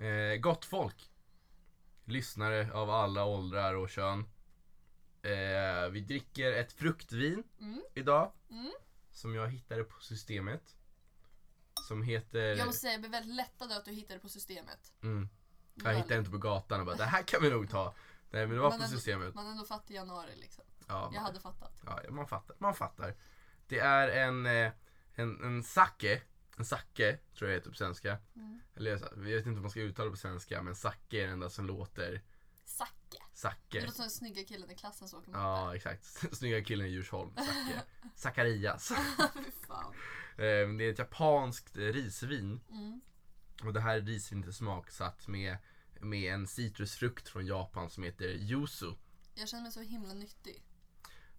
B: Eh, gott folk. Lyssnare av alla åldrar och kön. Eh, vi dricker ett fruktvin
A: Mm.
B: idag.
A: Mm.
B: Som jag hittade på systemet. Som heter...
A: Jag måste säga, jag blev väldigt lättad att du hittade på systemet.
B: Mm. Jag hittade inte på gatan och bara det här kan vi nog ta. Nej men det var
A: Men
B: på
A: ändå-
B: systemet.
A: Man är ändå fattig i januari liksom.
B: Ja,
A: Jag hade fattat.
B: ja, man fattar. Man fattar. Det är en, eh, en, en sake. En sake tror jag heter på svenska.
A: Mm.
B: Eller jag vet inte om man ska uttala det på svenska men sake är det enda som låter
A: Zacke. Det
B: sake.
A: låter som den snygga killen i klassen som åker.
B: Ja exakt. Snygga killen i Djursholm. Sake. Zacharias.
A: Fy fan.
B: Eh, Det är ett japanskt risvin.
A: Mm.
B: Och det här risvinet är smaksatt med, med en citrusfrukt från Japan som heter yuzu.
A: Jag känner mig så himla nyttig.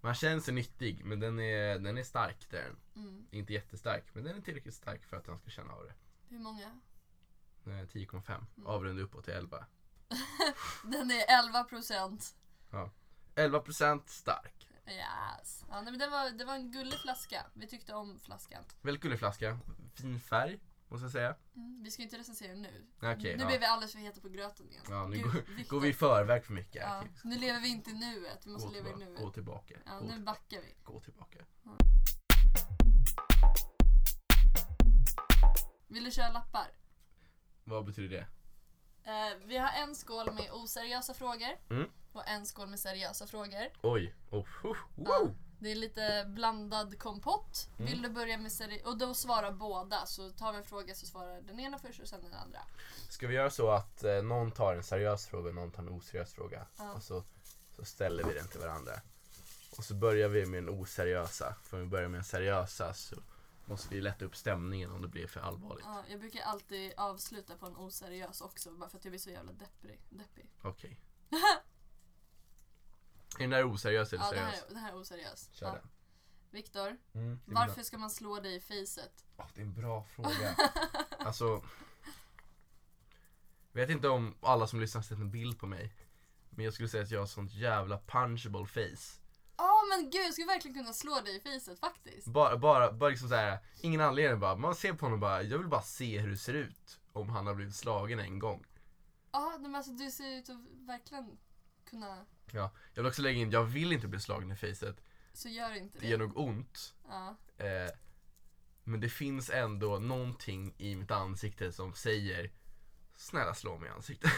B: Man känner sig nyttig men den är, den är stark det är den.
A: Mm.
B: Inte jättestark men den är tillräckligt stark för att han ska känna av det.
A: Hur många?
B: Den är 10,5.
A: Mm.
B: Avrunda uppåt till 11.
A: Den är 11 procent.
B: 11% stark.
A: Yes. Ja, nej, men det, var, det var en gullig flaska. Vi tyckte om flaskan.
B: Väldigt gullig flaska. Fin färg måste jag säga.
A: Mm. Vi ska inte recensera nu.
B: Okej,
A: nu
B: ja.
A: blir vi alldeles för heta på gröten igen.
B: Ja, nu
A: Gud,
B: går, vi i förväg för mycket.
A: Ja,
B: Okej,
A: nu lever vi inte i nuet. Vi måste
B: gå,
A: leva i
B: tillbaka,
A: nuet.
B: gå tillbaka.
A: Ja,
B: gå,
A: nu
B: till-
A: backar vi.
B: gå tillbaka.
A: Vill du köra lappar?
B: Vad betyder det?
A: Eh, vi har en skål med oseriösa frågor
B: Mm.
A: och en skål med seriösa frågor.
B: Oj. Oh, oh, oh.
A: Det är lite blandad kompott.
B: Mm.
A: Vill du börja med seri- Och då svarar båda. Så tar vi en fråga så svarar den ena först och sen den andra.
B: Ska vi göra så att eh, någon tar en seriös fråga och någon tar en oseriös fråga?
A: Ja.
B: Och så, så ställer vi den till varandra. Och så börjar vi med den oseriösa. För om vi börjar med den seriösa så måste vi lätta upp stämningen om det blir för allvarligt.
A: Ja, jag brukar alltid avsluta på en oseriös också bara för att jag blir så jävla depprig. deppig.
B: Okej. Är den där oseriös eller
A: Ja,
B: seriös?
A: är, det här är oseriös.
B: Kör
A: Ja.
B: den.
A: Viktor,
B: Mm,
A: varför
B: bra.
A: ska man slå dig i facet?
B: Åh, det är en bra fråga. alltså. Vet inte om alla som lyssnar sett en bild på mig. Men jag skulle säga att jag har sånt jävla punchable face.
A: Ja men gud, jag skulle verkligen kunna slå dig i facet faktiskt.
B: Bara, bara, bara liksom såhär, ingen anledning bara. Man ser på honom och bara, jag vill bara se hur det ser ut. Om han har blivit slagen en gång.
A: Ja, men alltså du ser ut att verkligen kunna...
B: Jag vill också lägga in, jag vill inte bli slagen i facet.
A: Så gör inte
B: Det
A: det.
B: gör nog ont.
A: Ja.
B: Eh, men det finns ändå någonting i mitt ansikte som säger Snälla slå mig i ansiktet.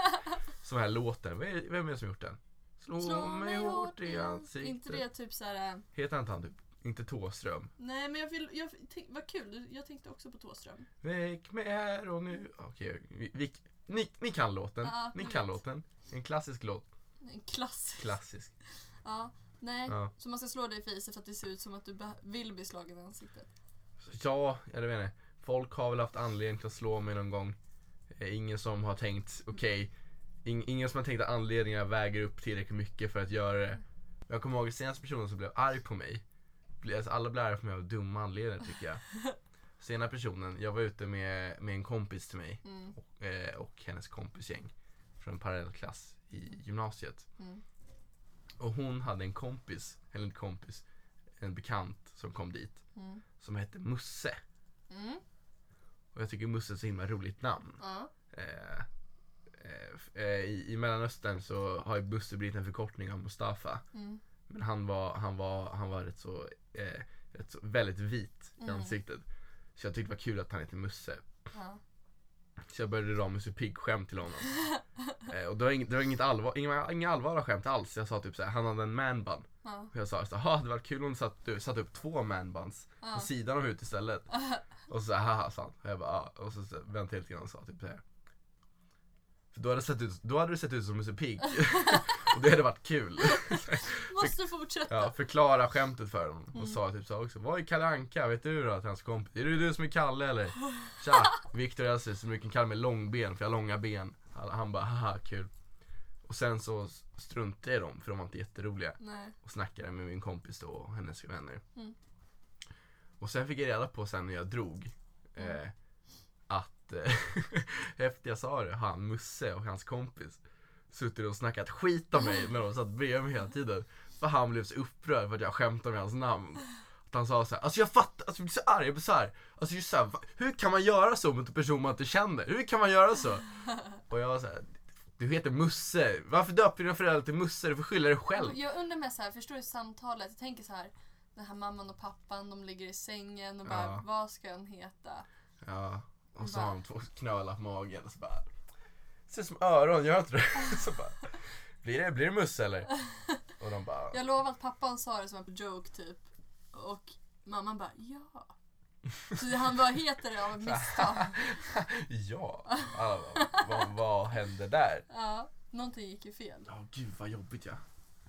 B: som här låten, är- vem är det som gjort den? Slå, mig hårt i ansiktet.
A: Inte det typ såhär...
B: Heter han inte han typ? Inte Tåström?
A: Nej men jag vill, jag, vad kul, jag tänkte också på Thåström.
B: Väck mig här och nu. Okej, vi, vi, ni, ni kan låten.
A: Ja,
B: ni kan låten. En klassisk låt.
A: En klassisk.
B: Klassisk.
A: Ja, nej.
B: Ja.
A: Så man ska slå dig i facet för att det ser ut som att du vill bli slagen i ansiktet.
B: Ja, jag vet inte. Folk har väl haft anledning till att slå mig någon gång. Eh, Ingen som har tänkt, okej. ing- ingen som har tänkt att anledningarna väger upp tillräckligt mycket för att göra det. Jag kommer ihåg den senaste personen som blev arg på mig. Alltså alla blir arga på mig av dumma anledningar tycker jag. Sena personen, jag var ute med, med en kompis till mig
A: Mm,
B: och, eh, och hennes kompisgäng från en parallellklass i gymnasiet.
A: mm,
B: Och hon hade en kompis, eller en kompis, en bekant som kom dit
A: mm,
B: som hette Musse.
A: mm.
B: Och jag tycker Musse är ett så himla roligt namn. Eh, eh, eh, i, I Mellanöstern så har ju Musse blivit en förkortning av Mustafa.
A: Mm,
B: Men han var, han var, han var rätt så, eh, rätt så väldigt vit i
A: Mm.
B: ansiktet. Så jag tyckte det var kul att han hette Musse.
A: ja.
B: Så jag började dra Musse Pigg-skämt till honom. eh, och det var, inget, det var inget allvar, inga, inga allvarliga skämt alls. Jag sa typ såhär, han hade en manbun.
A: Ja.
B: Och jag sa så här, det var kul om du satt, du satt upp två manbuns
A: Ja.
B: på sidan av huvudet istället. Och så haha sa han. Och jag bara, ja. Och så, så väntade jag lite grann och sa typ så här. För då hade, sett ut, då hade du sett ut som Musse Pigg. och det hade varit kul.
A: Måste fortsätta.
B: Ja, förklara skämtet för honom.
A: Mm.
B: Och sa typ så också. Vad är Kalle Anka? Vet du då att hans kompis? Är det du som är Kalle eller? Tja! Viktor Elsie som kan kalla mig långben för jag har långa ben. Han, bara haha kul. Och sen så struntade jag i dem för de var inte jätteroliga.
A: Nej.
B: Och snackade med min kompis då och hennes vänner.
A: Mm.
B: Och sen fick jag reda på sen när jag drog.
A: Mm.
B: Eh, att eh, efter jag sa det, han Musse och hans kompis suttit och snackat skit om mig när de satt bredvid mig hela tiden. För han blev så upprörd för att jag skämtade med hans namn. Att han sa så här, alltså jag fattar, alltså jag blir så arg, jag blir så här, alltså just så här, hur kan man göra så mot en person man inte känner? Hur kan man göra så? Och jag var så här, du heter Musse, varför döper dina föräldrar till Musse? Du får skylla dig själv.
A: Jag undrar med så här, förstår du samtalet? Jag tänker så här. Den här mamman och pappan, de ligger i sängen och bara,
B: Ja.
A: vad ska han heta?
B: Ja, och så har han två knölar på magen och så bara ser ut som öron, gör inte det? Så bara, blir det, blir det Musse eller? Och de bara,
A: Jag lovar att pappan sa det som en joke typ. Och mamman bara ja. Så han bara heter det av ett misstag.
B: ja. Bara, vad, vad hände där?
A: Ja, någonting gick ju fel.
B: Ja, gud vad jobbigt ja.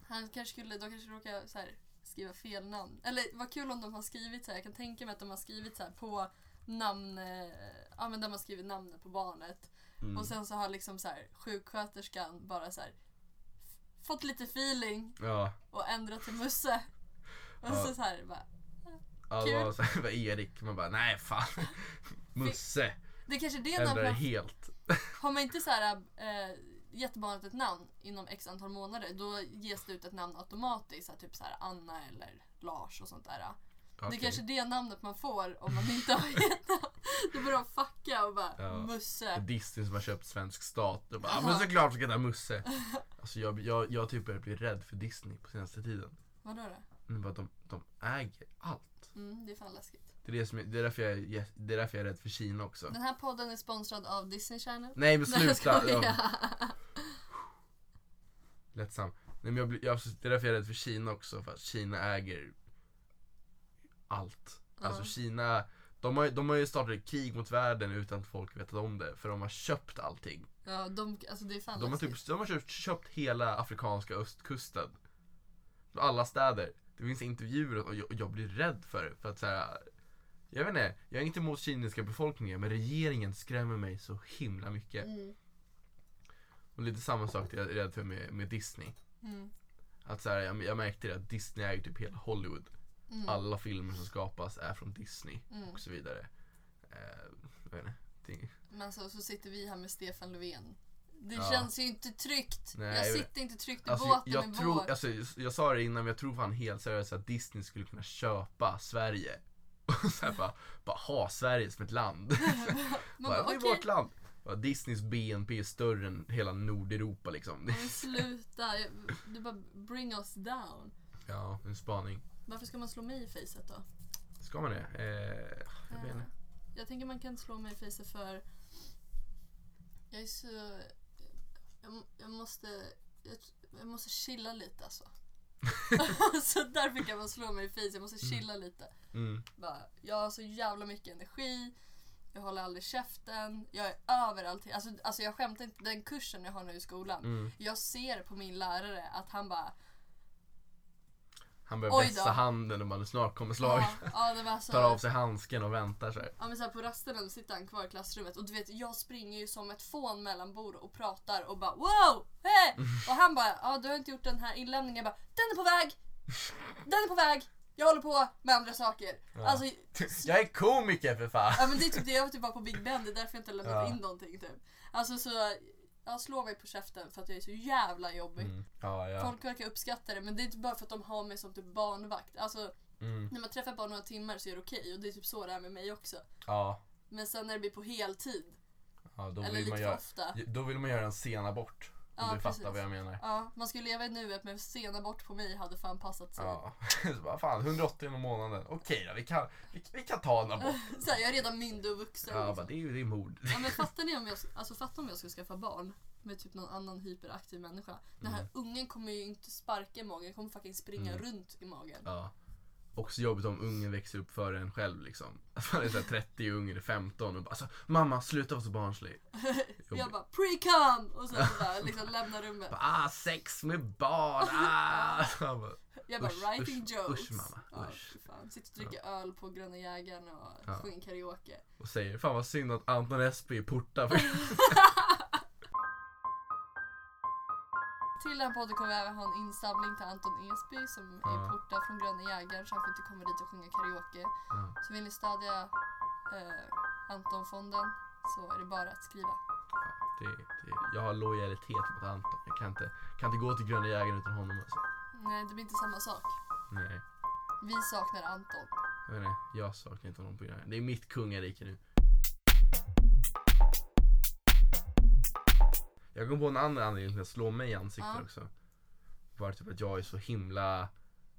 A: Han kanske skulle, de kanske råkade så här, skriva fel namn. Eller vad kul om de har skrivit så här. Jag kan tänka mig att de har skrivit så här på namn, eh, ja men där man skriver namnet på barnet.
B: Mm.
A: Och sen så har liksom så här sjuksköterskan bara så här fått lite feeling
B: Ja,
A: och ändrat till Musse. Och
B: Ja.
A: så, så här bara.
B: ja
A: Kul.
B: var så här, Erik, man bara, nej fan. Musse,
A: Det är kanske det
B: ändrar
A: man,
B: helt.
A: Har man inte så här eh, gett barnet ett namn inom x antal månader då ges det ut ett namn automatiskt. Så här, typ så här Anna eller Lars och sånt där. Det
B: Okej.
A: är kanske det namnet man får om man inte har gett. Då börjar de fucka och bara
B: Ja.
A: Musse.
B: Disney som har köpt svensk stat. Och bara, ja,
A: Aha.
B: men såklart ska det heta Musse. Alltså jag, jag, jag typ börjar bli rädd för Disney på senaste tiden.
A: Vadå då?
B: Men bara de, de äger allt.
A: Mm, det är fan läskigt.
B: Det är, det, som är, det, är därför jag, är- det är därför jag är rädd för Kina också.
A: Den här podden är sponsrad av Disney Channel.
B: Nej men
A: Nej, jag
B: sluta! Ja, lättsam. Nej, men jag, blir- jag, det är därför jag är rädd för Kina också. För att Kina äger allt. Alltså
A: Ja.
B: Kina, de har, de har ju startat ett krig mot världen utan att folk vetat om det. För de har köpt allting.
A: Ja, de, alltså det är fan
B: De har, typ, de har köpt, köpt hela afrikanska östkusten. Alla städer. Det finns intervjuer och jag, och jag blir rädd för det. För att så här, jag vet inte, jag är inte emot kinesiska befolkningen men regeringen skrämmer mig så himla mycket.
A: Mm,
B: Och lite samma sak är jag rädd för med, med Disney.
A: mm,
B: Att så här, jag, jag märkte det att Disney äger typ hela Hollywood.
A: Mm,
B: Alla filmer som skapas är från Disney
A: mm.
B: och så vidare. Eh, jag inte,
A: Men så, så sitter vi här med Stefan Löfven. Det
B: Ja.
A: känns ju inte tryggt.
B: Nej,
A: jag
B: jag
A: sitter inte tryggt i
B: Alltså,
A: båten
B: jag,
A: med
B: tror,
A: vår.
B: alltså, jag sa det innan men jag tror fan helt seriöst att Disney skulle kunna köpa Sverige. Och så bara, bara ha Sverige som ett land.
A: Man
B: bara,
A: bara,
B: det är
A: okej,
B: vårt land. Bara, Disneys BNP är större än hela Nordeuropa liksom.
A: men sluta. Jag- Du bara bring us down.
B: Ja, en spaning.
A: Varför ska man slå mig i facet då?
B: Ska man det? Eh, jag vet inte.
A: Jag tänker man kan slå mig i facet för jag är så... Jag, jag måste... Jag, jag måste chilla lite alltså. så därför kan man slå mig i facet. Jag måste chilla lite.
B: Mm.
A: Bara, jag har så jävla mycket energi. Jag håller aldrig käften. Jag är överallt. Alltså, alltså jag skämtar inte. Den kursen jag har nu i skolan.
B: Mm.
A: Jag ser på min lärare att han bara...
B: Han börjar
A: Oj
B: vässa
A: då.
B: handen och man snart kommer slaget.
A: Ja, ja, det var så.
B: Tar av sig handsken och väntar här.
A: Ja men så här, på rasterna då sitter han kvar i klassrummet och du vet jag springer ju som ett fån mellan bord och pratar och bara wow! Hey! Och han bara ja du har inte gjort den här inlämningen. Jag bara den är på väg! Den är på väg! Jag håller på med andra saker.
B: Ja.
A: Alltså,
B: Jag är komiker för fan!
A: ja men det är typ det jag var typ bara på Big Ben, det är därför jag inte lämnat
B: Ja.
A: in någonting typ. Alltså så, jag slår mig på käften för att jag är så jävla jobbig.
B: Mm. Ja, ja.
A: Folk verkar uppskatta det men det är inte bara för att de har mig som typ barnvakt. Alltså
B: Mm.
A: när man träffar bara några timmar så är det okej och det är typ så det är med mig också.
B: Ja.
A: Men sen när det blir på heltid,
B: ja då,
A: eller
B: vill
A: lite
B: man göra,
A: ofta.
B: då vill man göra en sen abort. Om
A: Ja,
B: du
A: precis.
B: fattar vad jag menar.
A: Ja, man skulle leva i nuet men sena bort på mig hade fan passat sig.
B: Ja. Så bara, fan 180 i månaden. Okej då, vi kan, vi, vi kan ta en abort.
A: Så här, jag är redan myndig och vuxen.
B: Ja, bara, det är ju det är mord.
A: ja, men fattar ni om jag, alltså, fatta om jag skulle skaffa barn med typ någon annan hyperaktiv människa. Den här ungen kommer ju inte sparka i magen, kommer fucking springa
B: Mm.
A: runt i magen.
B: Ja. Också jobbigt om ungen växer upp före en själv liksom. Att man är såhär 30 och ungen är 15 och bara alltså, mamma sluta vara så barnslig.
A: jag bara pre-cum! Och sen så bara liksom lämna rummet.
B: Bara, ah, sex med barn, ah! Jag bara,
A: Jag bara
B: Usch,
A: writing
B: usch,
A: jokes.
B: usch, mamma,
A: Ja,
B: usch.
A: fan. Sitter och dricker öl på Gröna Jägaren och
B: Ja.
A: sjunger karaoke.
B: och säger fan vad synd att Anton Esby är portad.
A: Till den här podden kommer vi även ha en insamling till Anton Esby som är
B: Ja.
A: portad från Gröna Jägaren så han får inte komma dit och sjunga karaoke.
B: Ja.
A: Så vill ni stödja eh, Antonfonden så är det bara att skriva.
B: Det, det, jag har lojalitet mot Anton. Jag kan inte, kan inte gå till Gröna Jägaren utan honom alltså.
A: Nej, det blir inte samma sak.
B: Nej,
A: Vi saknar Anton.
B: vet inte. Jag saknar inte honom på Gröna. Det är mitt kungarike nu. Jag kom på en annan anledning till att slå mig i ansiktet
A: Ja.
B: också. Var typ att jag är så himla...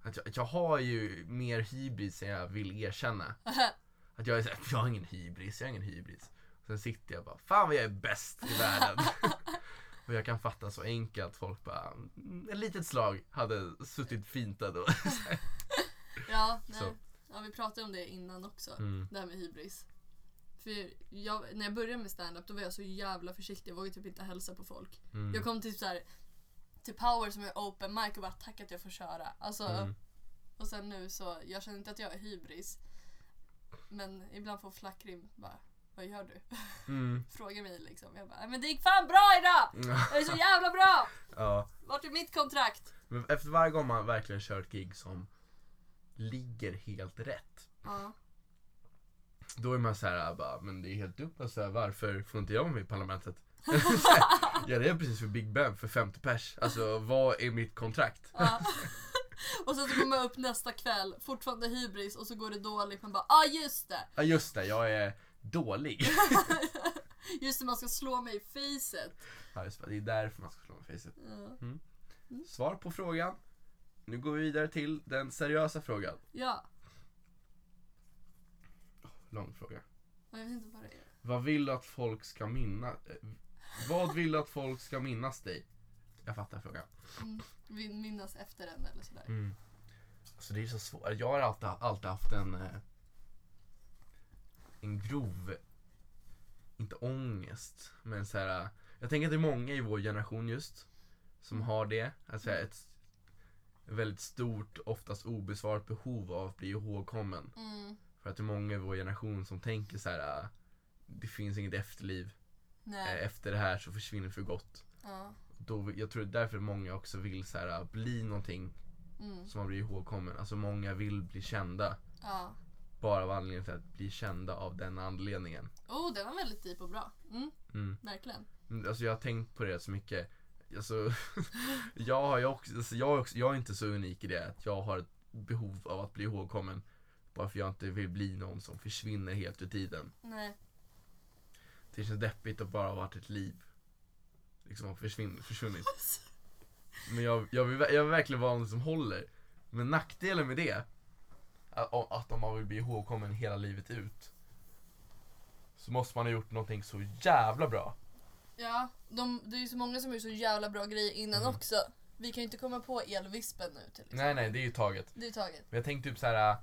B: Att jag, jag har ju mer hybris än jag vill erkänna. Att jag är såhär, jag har ingen hybris, jag har ingen hybris. Sen sitter jag bara, fan vad jag är bäst i världen. och jag kan fatta så enkelt, folk bara, mm, ett litet slag hade suttit fint då.
A: Ja,
B: Så.
A: nej. ja, vi pratade om det innan också.
B: Mm.
A: Det här med hybris. För jag, när jag började med stand-up då var jag så jävla försiktig. Jag vågade typ inte hälsa på folk.
B: Mm.
A: Jag kom till så här till Power som är open mic och bara tack att jag får köra. Alltså,
B: Mm.
A: Och sen nu så, jag känner inte att jag är hybris. Men ibland får Flackrim bara, vad gör du?
B: Mm.
A: Frågar mig liksom. Jag bara, "Nej, men det gick fan bra idag! Jag är så jävla bra!
B: ja.
A: Vart är mitt kontrakt?
B: Men efter varje gång man verkligen kör ett gig som ligger helt rätt.
A: Ja.
B: Då är man så här, bara, men det är helt dumt. Alltså, varför får inte jag vara med i parlamentet? ja det är precis för Big Ben för 50 pers. Alltså vad är mitt kontrakt?
A: Ja. och sen så kommer jag upp nästa kväll, fortfarande hybris och så går det dåligt. Man bara, ah just det!
B: Ja just det, jag är dålig.
A: Just det, man ska slå mig i facet.
B: Ja, just det, det är därför man ska slå med facet.
A: Ja.
B: Svar på frågan. Nu går vi vidare till den seriösa frågan.
A: ja.
B: Lång fråga.
A: Jag vet inte vad det är.
B: Vad vill du att folk ska minnas? Vad vill du att folk ska minnas dig? Jag fattar frågan.
A: Mm. Vi minnas efter den eller sådär.
B: Mm. Alltså det är så svårt. Jag har alltid, alltid haft en eh, en grov, inte ångest, men så här. Jag tänker att det är många i vår generation just som har det. Alltså ett väldigt stort, oftast obesvarat behov av att bli ihågkommen.
A: Mm.
B: För att det är många i vår generation som tänker så här. Det finns inget efterliv.
A: Nej.
B: Eh, Efter det här så försvinner för gott.
A: Ja.
B: Då, jag tror därför många också vill så här, bli någonting
A: Mm.
B: som man blir ihågkommen. Alltså många vill bli kända.
A: Ja.
B: Bara av anledningen till att bli kända av den anledningen.
A: Oh, det var väldigt deep och bra. Mm,
B: Mm.
A: verkligen.
B: Mm, Alltså jag har tänkt på det så mycket. Alltså, jag, har ju också, alltså jag, är också, jag är inte så unik i det att jag har ett behov av att bli ihågkommen. Bara för jag inte vill bli någon som försvinner helt ur tiden.
A: Nej.
B: Det känns deppigt att bara ha varit ett liv. Liksom har försvinn, försvunnit. Men jag, jag, vill, jag vill verkligen vara någon som håller. Men nackdelen med det, att, att om man vill bli ihågkommen hela livet ut. Så måste man ha gjort någonting så jävla bra.
A: Ja, de, det är ju så många som gör så jävla bra grejer innan
B: Mm.
A: också. Vi kan ju inte komma på elvispen nu till exempel.
B: Nej nej, det är ju taget.
A: Det är taget.
B: Men jag tänkte typ så här.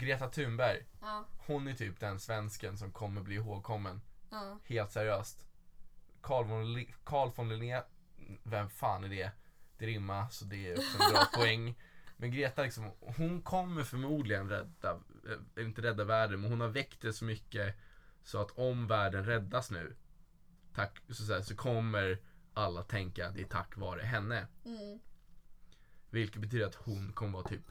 B: Greta Thunberg,
A: Ja.
B: hon är typ den svensken som kommer bli ihågkommen.
A: Ja.
B: Helt seriöst. Carl von, Li- Carl von Linné, vem fan är det? Det rimmar så det är också en bra poäng. Men Greta liksom, hon kommer förmodligen rädda, eh, inte rädda världen, men hon har väckt det så mycket så att om världen räddas nu, tack, så, så, här, så kommer alla tänka att det är tack vare henne.
A: Mm.
B: Vilket betyder att hon kommer vara typ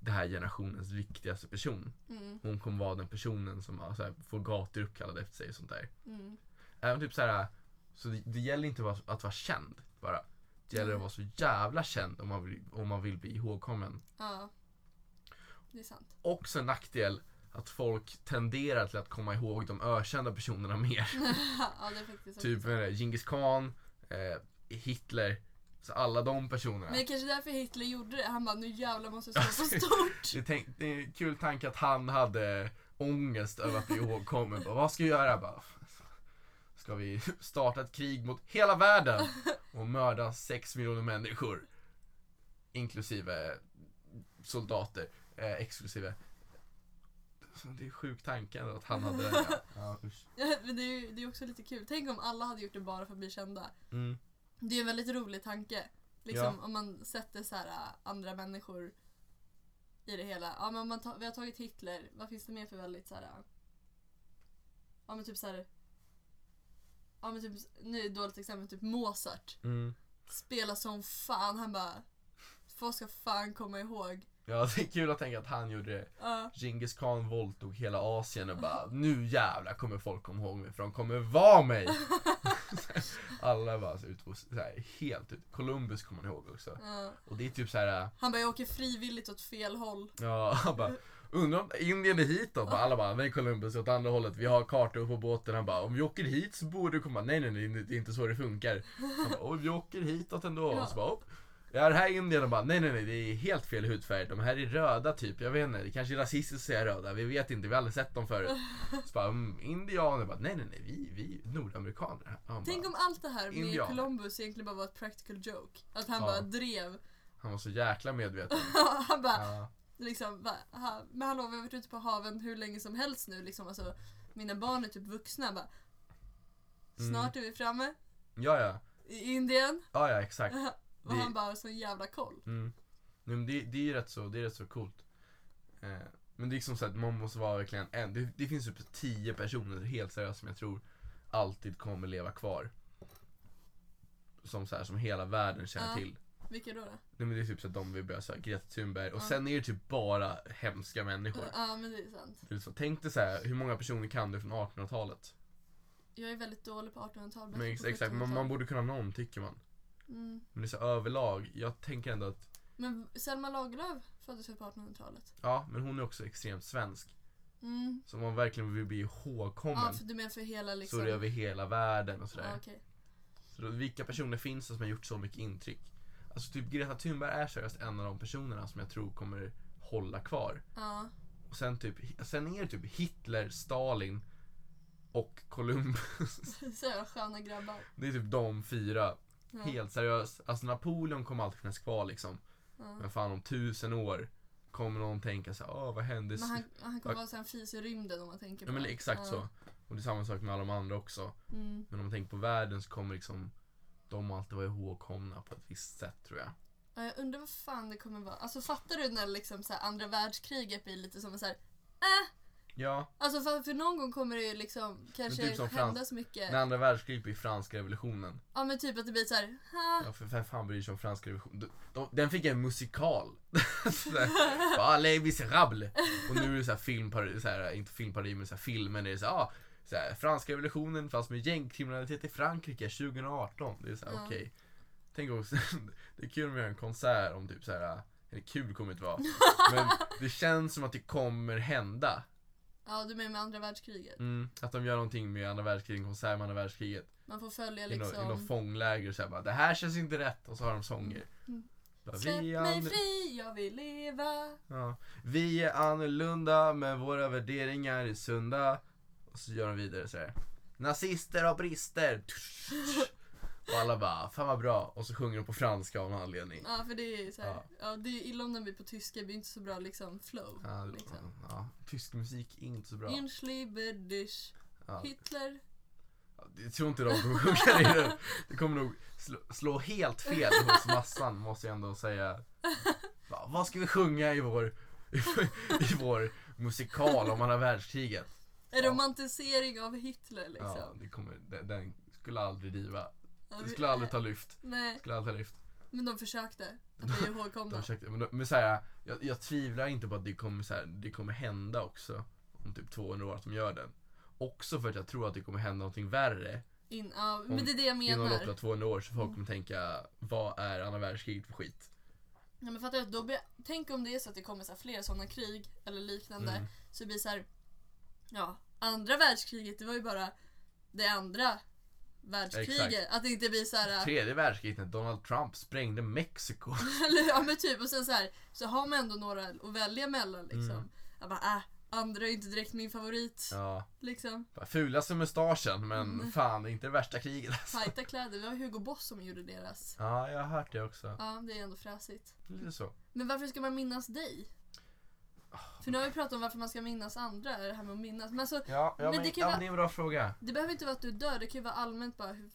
B: det här generationens viktigaste person.
A: Mm.
B: Hon kommer vara den personen som så här, får gator uppkallade efter sig och sånt där.
A: Mm.
B: Även typ så här, så det, det gäller inte att vara, att vara känd bara. Det gäller att vara så jävla känd om man vill, om man vill bli ihågkommen.
A: Ja. Det är sant.
B: Också en nackdel att folk tenderar till att komma ihåg de ökända personerna mer.
A: ja,
B: typ det, Genghis khan, eh, Hitler, så alla de personerna.
A: Men det är kanske därför Hitler gjorde det. Han bara, nu jävlar måste jag stå så stort.
B: Det är, tänk, det är en kul tanke att han hade ångest över att bli ihågkommen. Bara, Vad ska jag göra? Bara, ska vi starta ett krig mot hela världen och mörda 6 miljoner människor? Inklusive soldater, eh, exklusive. Det är sjuk tanke ändå att han hade den. Ja. Ja.
A: Men det är ju det är också lite kul. Tänk om alla hade gjort det bara för att bli kända.
B: Mm.
A: Det är en väldigt rolig tanke. Liksom
B: Ja.
A: om man sätter så här äh, andra människor i det hela. Ja, men om man vi har tagit Hitler. Vad finns det mer för väldigt så här? äh, Ja men typ så här. Ja men typ, nu är det ett dåligt exempel, typ Mozart.
B: Mm.
A: Spelar som fan. Han bara, folk ska fan komma ihåg.
B: Ja, det är kul att tänka att han gjorde det.
A: Ja.
B: Genghis khan våldtog hela Asien och bara nu jävlar kommer folk komma ihåg mig för de kommer vara mig. Alla bara så ut på, så här, helt ut. Columbus kommer man ihåg också.
A: Ja.
B: Och det är typ så här,
A: Han bara, jag åker frivilligt åt fel håll.
B: ja han bara Undrar om Indien är hit då? Alla bara, nej Columbus åt andra hållet, vi har kartor på båten. Han bara, om vi åker hit så borde du komma. Nej nej nej, det är inte så det funkar. Han bara, oj vi åker hitåt ändå.
A: Ja.
B: Och så bara, "Upp." Ja, det här indierna bara, nej nej nej, det är helt fel hudfärg. De här är röda typ, jag vet inte, det kanske är rasistiskt att säga röda, vi vet inte, vi har aldrig sett dem förut. Så bara, mm, indianer bara, nej nej nej, vi, vi är nordamerikaner. Han,
A: Tänk
B: bara,
A: om allt det här med
B: Indianer.
A: Columbus egentligen bara var ett practical joke. Att han
B: Ja.
A: bara drev.
B: han var så jäkla medveten.
A: han bara,
B: Ja,
A: liksom, bara, "Ha, men hallå vi har varit ute på haven hur länge som helst nu liksom. Alltså, mina barn är typ vuxna bara.
B: Mm.
A: Snart är vi framme
B: ja, ja,
A: i Indien.
B: ja, ja exakt.
A: Och
B: Det-
A: han bara sån jävla koll.
B: Mm. Nej, men det, det är rätt så, det är rätt så coolt. Eh, men det är liksom så att man måste vara verkligen en. Det, det finns typ tio personer, helt seriöst, som jag tror alltid kommer leva kvar. Som så här, som hela världen känner
A: Ja.
B: till.
A: Vilka då? då?
B: Nej men det är typ så att de vill börja säga Greta Thunberg och
A: Ja.
B: sen är det typ bara hemska människor.
A: Ja men det är sant.
B: Det är så, tänk dig så här, hur många personer kan du från 1800-talet?
A: Jag är väldigt dålig på 1800-talet.
B: Men ex- exakt, man, man borde kunna någon tycker man.
A: Mm.
B: Men det är så överlag, jag tänker ändå att,
A: Men Selma Lagerlöf föddes väl på 1800-talet?
B: ja men hon är också extremt svensk.
A: Mm.
B: Så om man verkligen vill bli ihågkommen
A: Ja, för du menar för hela liksom...
B: så är det över hela världen och sådär.
A: Ja, okej.
B: Så då, vilka personer finns det som har gjort så mycket intryck? Alltså typ Greta Thunberg är seriöst en av de personerna som jag tror kommer hålla kvar.
A: Ja.
B: Och sen typ, sen är det typ Hitler, Stalin och Columbus.
A: Så jävla sköna grabbar.
B: Det är typ de fyra.
A: Ja.
B: Helt seriöst. Alltså Napoleon kommer alltid finnas kvar liksom.
A: Ja.
B: Men fan om tusen år kommer någon tänka så här, åh vad hände?
A: Men han, han kommer vara så en fis i rymden om man tänker på
B: Ja men
A: det.
B: exakt så. Och det är samma sak med alla de andra också.
A: Mm.
B: Men om man tänker på världen så kommer liksom de alltid vara ihågkomna på ett visst sätt tror jag.
A: Ja, jag undrar vad fan det kommer vara. Alltså fattar du när liksom så andra världskriget blir lite som en så här, äh!
B: Ja,
A: Alltså för, för någon gång kommer det ju liksom kanske
B: typ
A: hända
B: Frans-
A: så mycket.
B: när andra världskriget blir franska revolutionen.
A: Ja men typ att det blir så här, ha.
B: Ja, för vem fan bryr sig om franska revolutionen? De, de, den fick en musikal. Les Misérables. Och nu är det såhär filmparodi, såhär, inte filmparodi men såhär filmen är det såhär, ah, såhär, franska revolutionen fast med gängkriminalitet i Frankrike 2018. Det är såhär,
A: Ja.
B: okej. Tänk också, det är kul om vi gör en konsert om typ såhär, eller kul kommer det inte vara. Men det känns som att det kommer hända.
A: Ja du menar med andra världskriget.
B: Mm, att de gör någonting med andra världskriget, en konsert med andra världskriget.
A: Man får följa
B: I, nå, I något
A: liksom.
B: fångläger och såhär bara, det här känns inte rätt. Och så har de sånger.
A: Mm.
B: Bara,
A: Släpp
B: "Vi
A: mig fri, jag vill leva.
B: Ja. Vi är annorlunda men våra värderingar är sunda. Och så gör de vidare så här. Nazister har brister. Och alla bara, fan vad bra. Och så sjunger de på franska av någon anledning.
A: Ja för det är så här,
B: Ja.
A: ja. det är illa om den blir på tyska, det blir inte så bra liksom flow.
B: Ja,
A: liksom.
B: ja, tysk musik är inte så bra.
A: Inschliebedisch,
B: Ja.
A: Hitler.
B: Jag tror inte de kommer sjunga det. Det kommer nog slå, slå helt fel hos massan måste jag ändå säga. Va, vad ska vi sjunga i vår, i vår musikal om andra världskriget?
A: En
B: Ja.
A: romantisering av Hitler liksom.
B: Ja, det kommer, den, den skulle aldrig driva. Det skulle aldrig ta lyft.
A: Nej,
B: Skulle aldrig ta lyft.
A: men de försökte att bli ihågkomna.
B: De försökte, men, de- men så här, jag, jag tvivlar inte på att det kommer, så här, det kommer hända också. Om typ 200 år att de gör den. Också för att jag tror att det kommer hända någonting värre.
A: In, ja,
B: Om-
A: men det är det jag
B: Inom
A: menar.
B: loppet av 200 år så folk
A: Mm.
B: kommer tänka, vad är andra världskriget för skit?
A: Ja, men fattar du, då blir, tänk om det är så att det kommer så här fler sådana krig eller liknande.
B: Mm.
A: Så det blir så här, ja, andra världskriget det var ju bara det andra världskriget.
B: Exakt.
A: Att det inte blir så här,
B: Tredje världskriget när Donald Trump sprängde Mexiko.
A: ja men typ och sen så här, så har man ändå några att välja mellan liksom.
B: Mm.
A: Jag bara, äh, andra är inte direkt min favorit.
B: Ja,
A: Liksom.
B: fulaste mustaschen men
A: Mm.
B: fan det är inte det värsta kriget alltså.
A: Tajta kläder, det var Hugo Boss som gjorde deras.
B: Ja, jag har hört det också.
A: Ja, det är ändå fräsigt.
B: Lite så.
A: Men varför ska man minnas dig? För nu har vi pratat om varför man ska minnas andra, det här med att minnas. Men alltså,
B: Ja, ja
A: Men
B: men,
A: det kan
B: ja,
A: vara-
B: det är en bra fråga.
A: det behöver inte vara att du dör, det kan ju vara allmänt bara hur...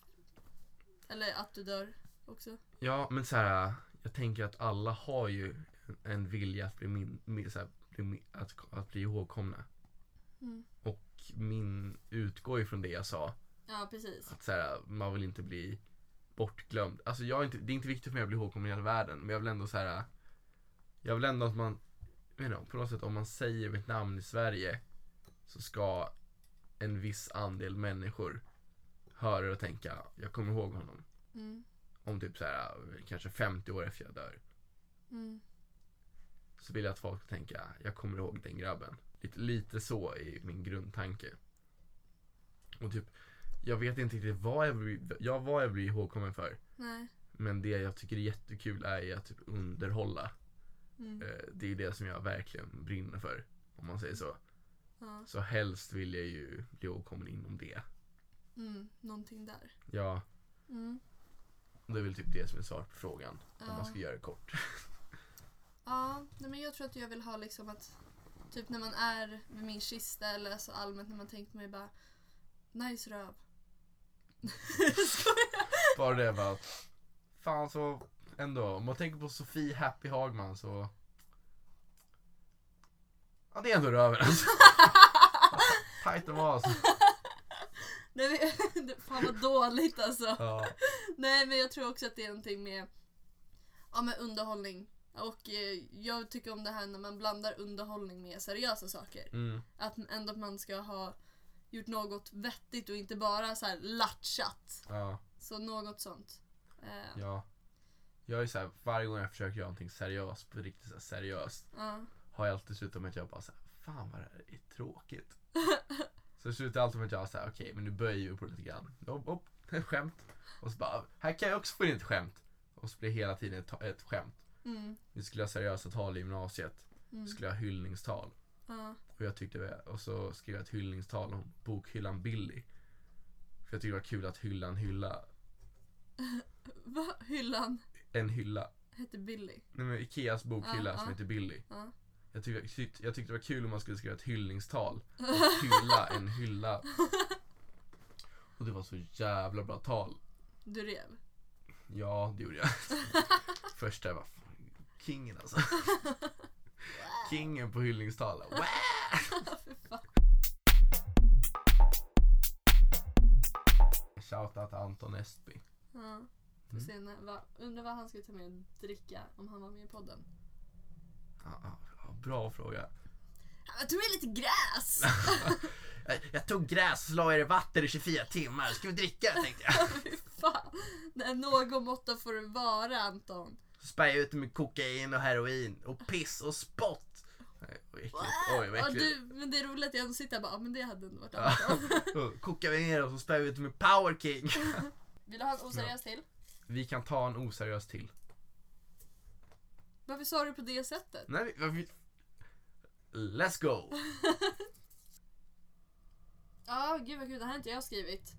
A: Eller att du dör också.
B: Ja, men så här, jag tänker att alla har ju en- vilja att bli, min, min, här, bli att, att bli ihågkomna.
A: Mm.
B: Och min utgår ju från det jag sa.
A: Ja, precis.
B: Att så här, man vill inte bli bortglömd. Alltså jag är inte, det är inte viktigt för mig att bli ihågkommen i hela världen. Men jag vill ändå så här. Jag vill ändå att man, jag vet inte, på något sätt om man säger mitt namn i Sverige. Så ska en viss andel människor höra och tänka, jag kommer ihåg honom.
A: Mm.
B: Om typ så här, kanske 50 år efter jag dör.
A: Mm.
B: Så vill jag att folk ska tänka, jag kommer ihåg den grabben. Lite, lite så är min grundtanke. Och typ, jag vet inte riktigt vad jag blir, jag, vad jag blir ihågkommen för.
A: Nej.
B: Men det jag tycker är jättekul är att typ underhålla.
A: Mm.
B: Eh, det är det som jag verkligen brinner för. Om man säger så.
A: Ja.
B: Så helst vill jag ju bli åkommen inom det.
A: Mm. Någonting där.
B: Ja,
A: Mm.
B: det är väl typ det som är svaret på frågan. Om
A: Ja.
B: man ska göra det kort.
A: Ja, nej, men jag tror att jag vill ha liksom att typ när man är vid min kista eller så allmänt när man tänker mig bara nice röv. Skojar.
B: Bara det bara fan så ändå, om man tänker på Sofie Happy Hagman så Ja det är ändå röven alltså. Tight och mas.
A: Nej, men, det- fan vad dåligt alltså.
B: Ja.
A: Nej men jag tror också att det är någonting med, ja, med underhållning. Och eh, jag tycker om det här när man blandar underhållning med seriösa saker.
B: Mm.
A: Att ändå att man ska ha gjort något vettigt och inte bara så här latchat.
B: Ja.
A: Så något sånt. Eh,
B: Ja. Jag är så här, varje gång jag försöker göra någonting seriöst, på riktigt så här, seriöst,
A: ja.
B: har jag alltid slutat med att jag bara såhär, fan vad det här är tråkigt. så det slutar alltid med att jag säger okej men nu böjer på det lite grann. Hopp, hopp, skämt. Och så bara, här kan jag också få in ett skämt. Och så blir det hela tiden ett, ett skämt.
A: Mm,
B: Vi skulle ha seriösa tal i gymnasiet.
A: mm,
B: Vi skulle ha hyllningstal.
A: ja.
B: Och jag tyckte det, och så skrev jag ett hyllningstal om bokhyllan Billy. För jag tyckte det var kul att hylla en hylla.
A: Va? Hyllan
B: En hylla.
A: hette Billy.
B: Nej men Ikeas bokhylla som heter Billy.
A: Ja.
B: Jag tyckte, jag, tyckte, jag tyckte det var kul om man skulle skriva ett hyllningstal. Och hylla en hylla. Och det var så jävla bra tal.
A: Du rev.
B: Ja, det gjorde jag. Första jag fan, kingen alltså. Kingen på hyllningstal. Wow! Shoutout Anton Estby.
A: Ja.
B: Mm.
A: se när, va, undrar vad han skulle ta med och dricka om han var med i podden.
B: Ja, ja, ja, bra fråga.
A: Jag tog med lite gräs!
B: Jag, jag tog gräs och la i det vatten i 24 timmar. Ska vi dricka tänkte jag.
A: Fy fan. Nej, någon måtta får det vara Anton.
B: Så spär jag ut det med kokain och heroin och piss och spott. Äckligt. Oj vad
A: Ja, du, men det är roligt att jag ändå sitter här och bara, ja, men det hade ändå varit. Anton.
B: Kokar vi ner och så spär ut med Power King.
A: Vill du ha en oseriös till?
B: Vi kan ta en oseriös till.
A: Varför sa du på det sättet?
B: Nej, vi, let's go.
A: Ja, gud vad kul, det här har inte jag skrivit.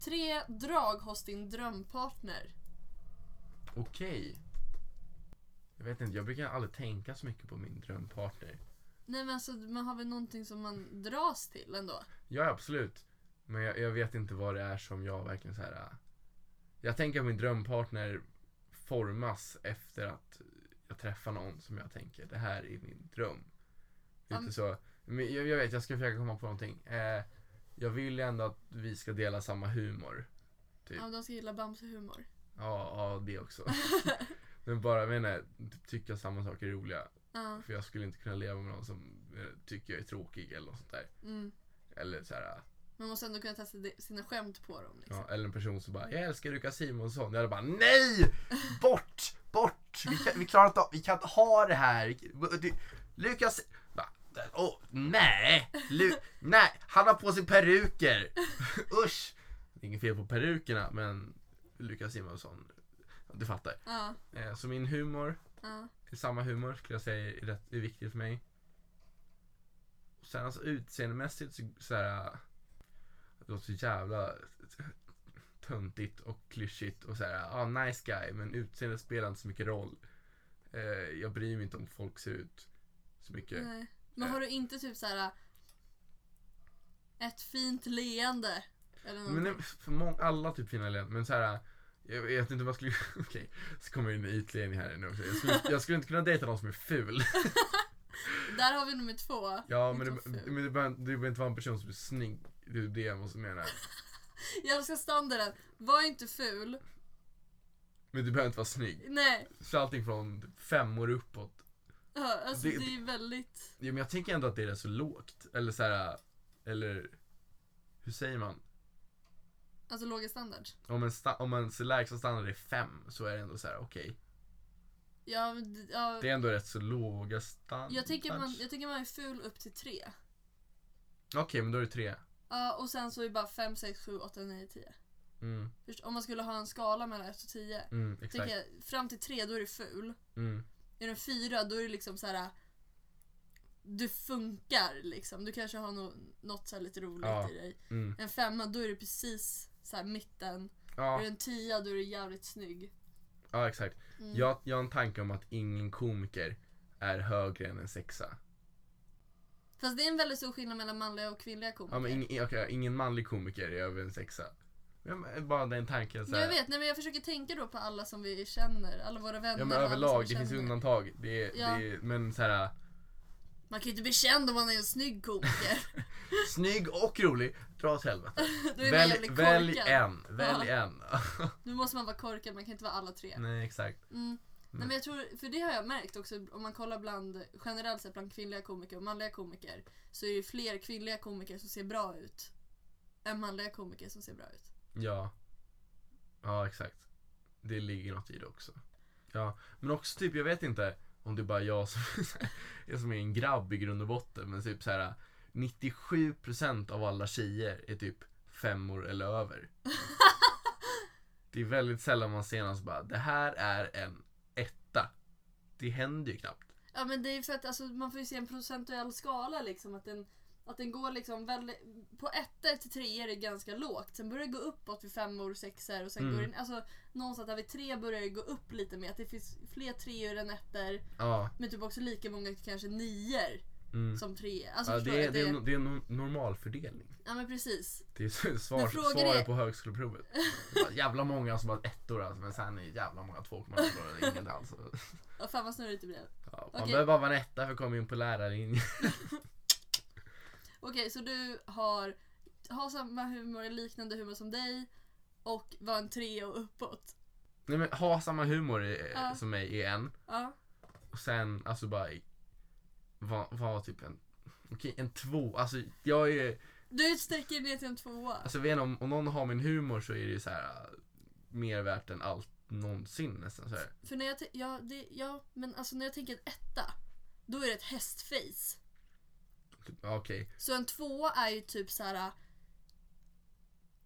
A: Tre drag hos din drömpartner.
B: Okej. Jag vet inte, jag brukar aldrig tänka så mycket på min drömpartner.
A: Nej men alltså man har väl någonting som man dras till ändå?
B: Ja, absolut. Men jag, jag vet inte vad det är som jag verkligen så här. äh, Jag tänker att min drömpartner formas efter att jag träffar någon som jag tänker, det här är min dröm. Lite så. Men jag, jag vet, jag ska försöka komma på någonting. Eh, jag vill ändå att vi ska dela samma humor. Typ.
A: Ja, de ska gilla Bamse-humor.
B: Ja, ja det också. Men bara, jag menar, tycka samma saker är roliga.
A: Ja.
B: För jag skulle inte kunna leva med någon som eh, tycker jag är tråkig eller något sånt där.
A: Mm.
B: Eller så här,
A: Man måste ändå kunna testa sina skämt på dem. Liksom.
B: ja, eller en person som bara, jag älskar Lukas Simonsson. Jag hade bara, nej! Bort! Bort! Vi kan, vi klarar inte av, vi kan inte ha det här. Du, Lukas? Åh, nej! Lu, nej! Han har på sig peruker! Usch! Det är inget fel på perukerna, men Lukas Simonsson, du fattar.
A: Ja,
B: Eh, Så min humor,
A: ja.
B: samma humor skulle jag säga är, rätt, är viktigt för mig. Sen alltså utseendemässigt så, så här. Det låter så jävla töntigt och klyschigt och så här, ah, nice guy, men utseendet spelar inte så mycket roll. Eh, jag bryr mig inte om folk ser ut så mycket.
A: Nej. Men har du inte typ så här ett fint leende? Eller
B: Men det, för många, alla typ fina leenden, men så här. Jag vet inte vad jag skulle, okej, så kommer in med ytledning här nu också. Jag skulle, jag skulle inte kunna dejta någon som är ful.
A: Där har vi nummer två.
B: Ja men det, men det behöver inte vara en person som är snygg. Det är det jag måste mena.
A: Jag älskar standarden. Var inte ful.
B: Men du behöver inte vara snygg.
A: Nej.
B: Så allting från typ fem år uppåt.
A: Ja, alltså
B: Det-
A: det, är väldigt...
B: Ja, men jag tänker ändå att det är rätt så lågt. Eller så här, eller hur säger man?
A: Alltså låga standard.
B: Om en, sta, om en lägsta standard är fem så är det ändå så här: okej.
A: Ja, men d- ja,
B: Det är ändå rätt så låga standards.
A: jag, tänker man, jag tänker man är ful upp till tre.
B: Okej men då är det tre.
A: Ja, och sen så är det bara fem, sex, sju, åtta, nio, tio.
B: Mm,
A: Först, om man skulle ha en skala mellan 1 och 10.
B: mm, exakt.
A: Jag, fram till 3 då är du ful.
B: Mm,
A: Är den 4 då är det liksom så här. Du funkar liksom. Du kanske har no, något så lite roligt
B: Ja.
A: i dig.
B: mm.
A: En femma då är du precis så här mitten. Är
B: Ja,
A: du en tia då är du jävligt snygg.
B: ja, exakt.
A: Mm.
B: Jag, jag har en tanke om att ingen komiker är högre än en sexa.
A: Fast det är en väldigt stor skillnad mellan manliga och kvinnliga komiker.
B: Ja, men ing, okej, ingen manlig komiker är över en sexa. Ja, men bara den tanken. Så här.
A: jag vet, nej men jag försöker tänka då på alla som vi känner, alla våra vänner.
B: Ja men överlag, det finns undantag. Det är,
A: Ja.
B: det är, men så här
A: Man kan ju inte bli känd om man är en snygg komiker.
B: snygg och rolig, dra åt helvete. Välj, välj en, välj en.
A: Nu måste man vara korkad, man kan inte vara alla tre.
B: Nej exakt.
A: Mm. Nej, men jag tror, för det har jag märkt också om man kollar bland, generellt sett bland kvinnliga komiker och manliga komiker så är det fler kvinnliga komiker som ser bra ut än manliga komiker som ser bra ut.
B: Ja. Ja exakt. Det ligger något i det också. Ja, men också typ jag vet inte om det är bara jag som, jag som är en grabb i grund och botten men typ så här 97% av alla tjejer är typ femmor eller över. Det är väldigt sällan man ser någon som bara, det här är en. Det händer ju knappt.
A: Ja men det är för att alltså, man får ju se en procentuell skala liksom. Att den, att den går liksom väldigt, på ettor till tre är ganska lågt. Sen börjar det gå uppåt vid femmor, sexor och sen
B: Mm.
A: går det, alltså någonstans där vid tre börjar det gå upp lite mer. Att det finns fler treor än ettor.
B: Ja,
A: Men typ också lika många kanske nior
B: mm.
A: som treor. Alltså
B: ja det, är, det, är, en- det är en normalfördelning.
A: Ja men precis.
B: Det är svar, svaret
A: är-
B: på högskoleprovet. Jävla många som har ettor alltså, men sen är det jävla många 2,0 och ingen alls.
A: Ja, fan vad snurrigt det blev.
B: Ja, man behöver bara vara en etta för att komma in på lärarlinjen.
A: Okej så du har, har samma humor, liknande humor som dig och var en tre och uppåt.
B: Nej men ha samma humor är,
A: Ja.
B: som mig är en.
A: Ja.
B: Och sen alltså bara vara var typ en, okej en två. Alltså jag är,
A: Du sträcker ner till en tvåa.
B: alltså jag vet inte, om, om någon har min humor så är det ju så här mer värt än allt någonsin nästan så här.
A: För när jag, ja, det, ja, men alltså när jag tänker en etta, då är det ett hästface.
B: Okej,
A: Så en tvåa är ju typ så här.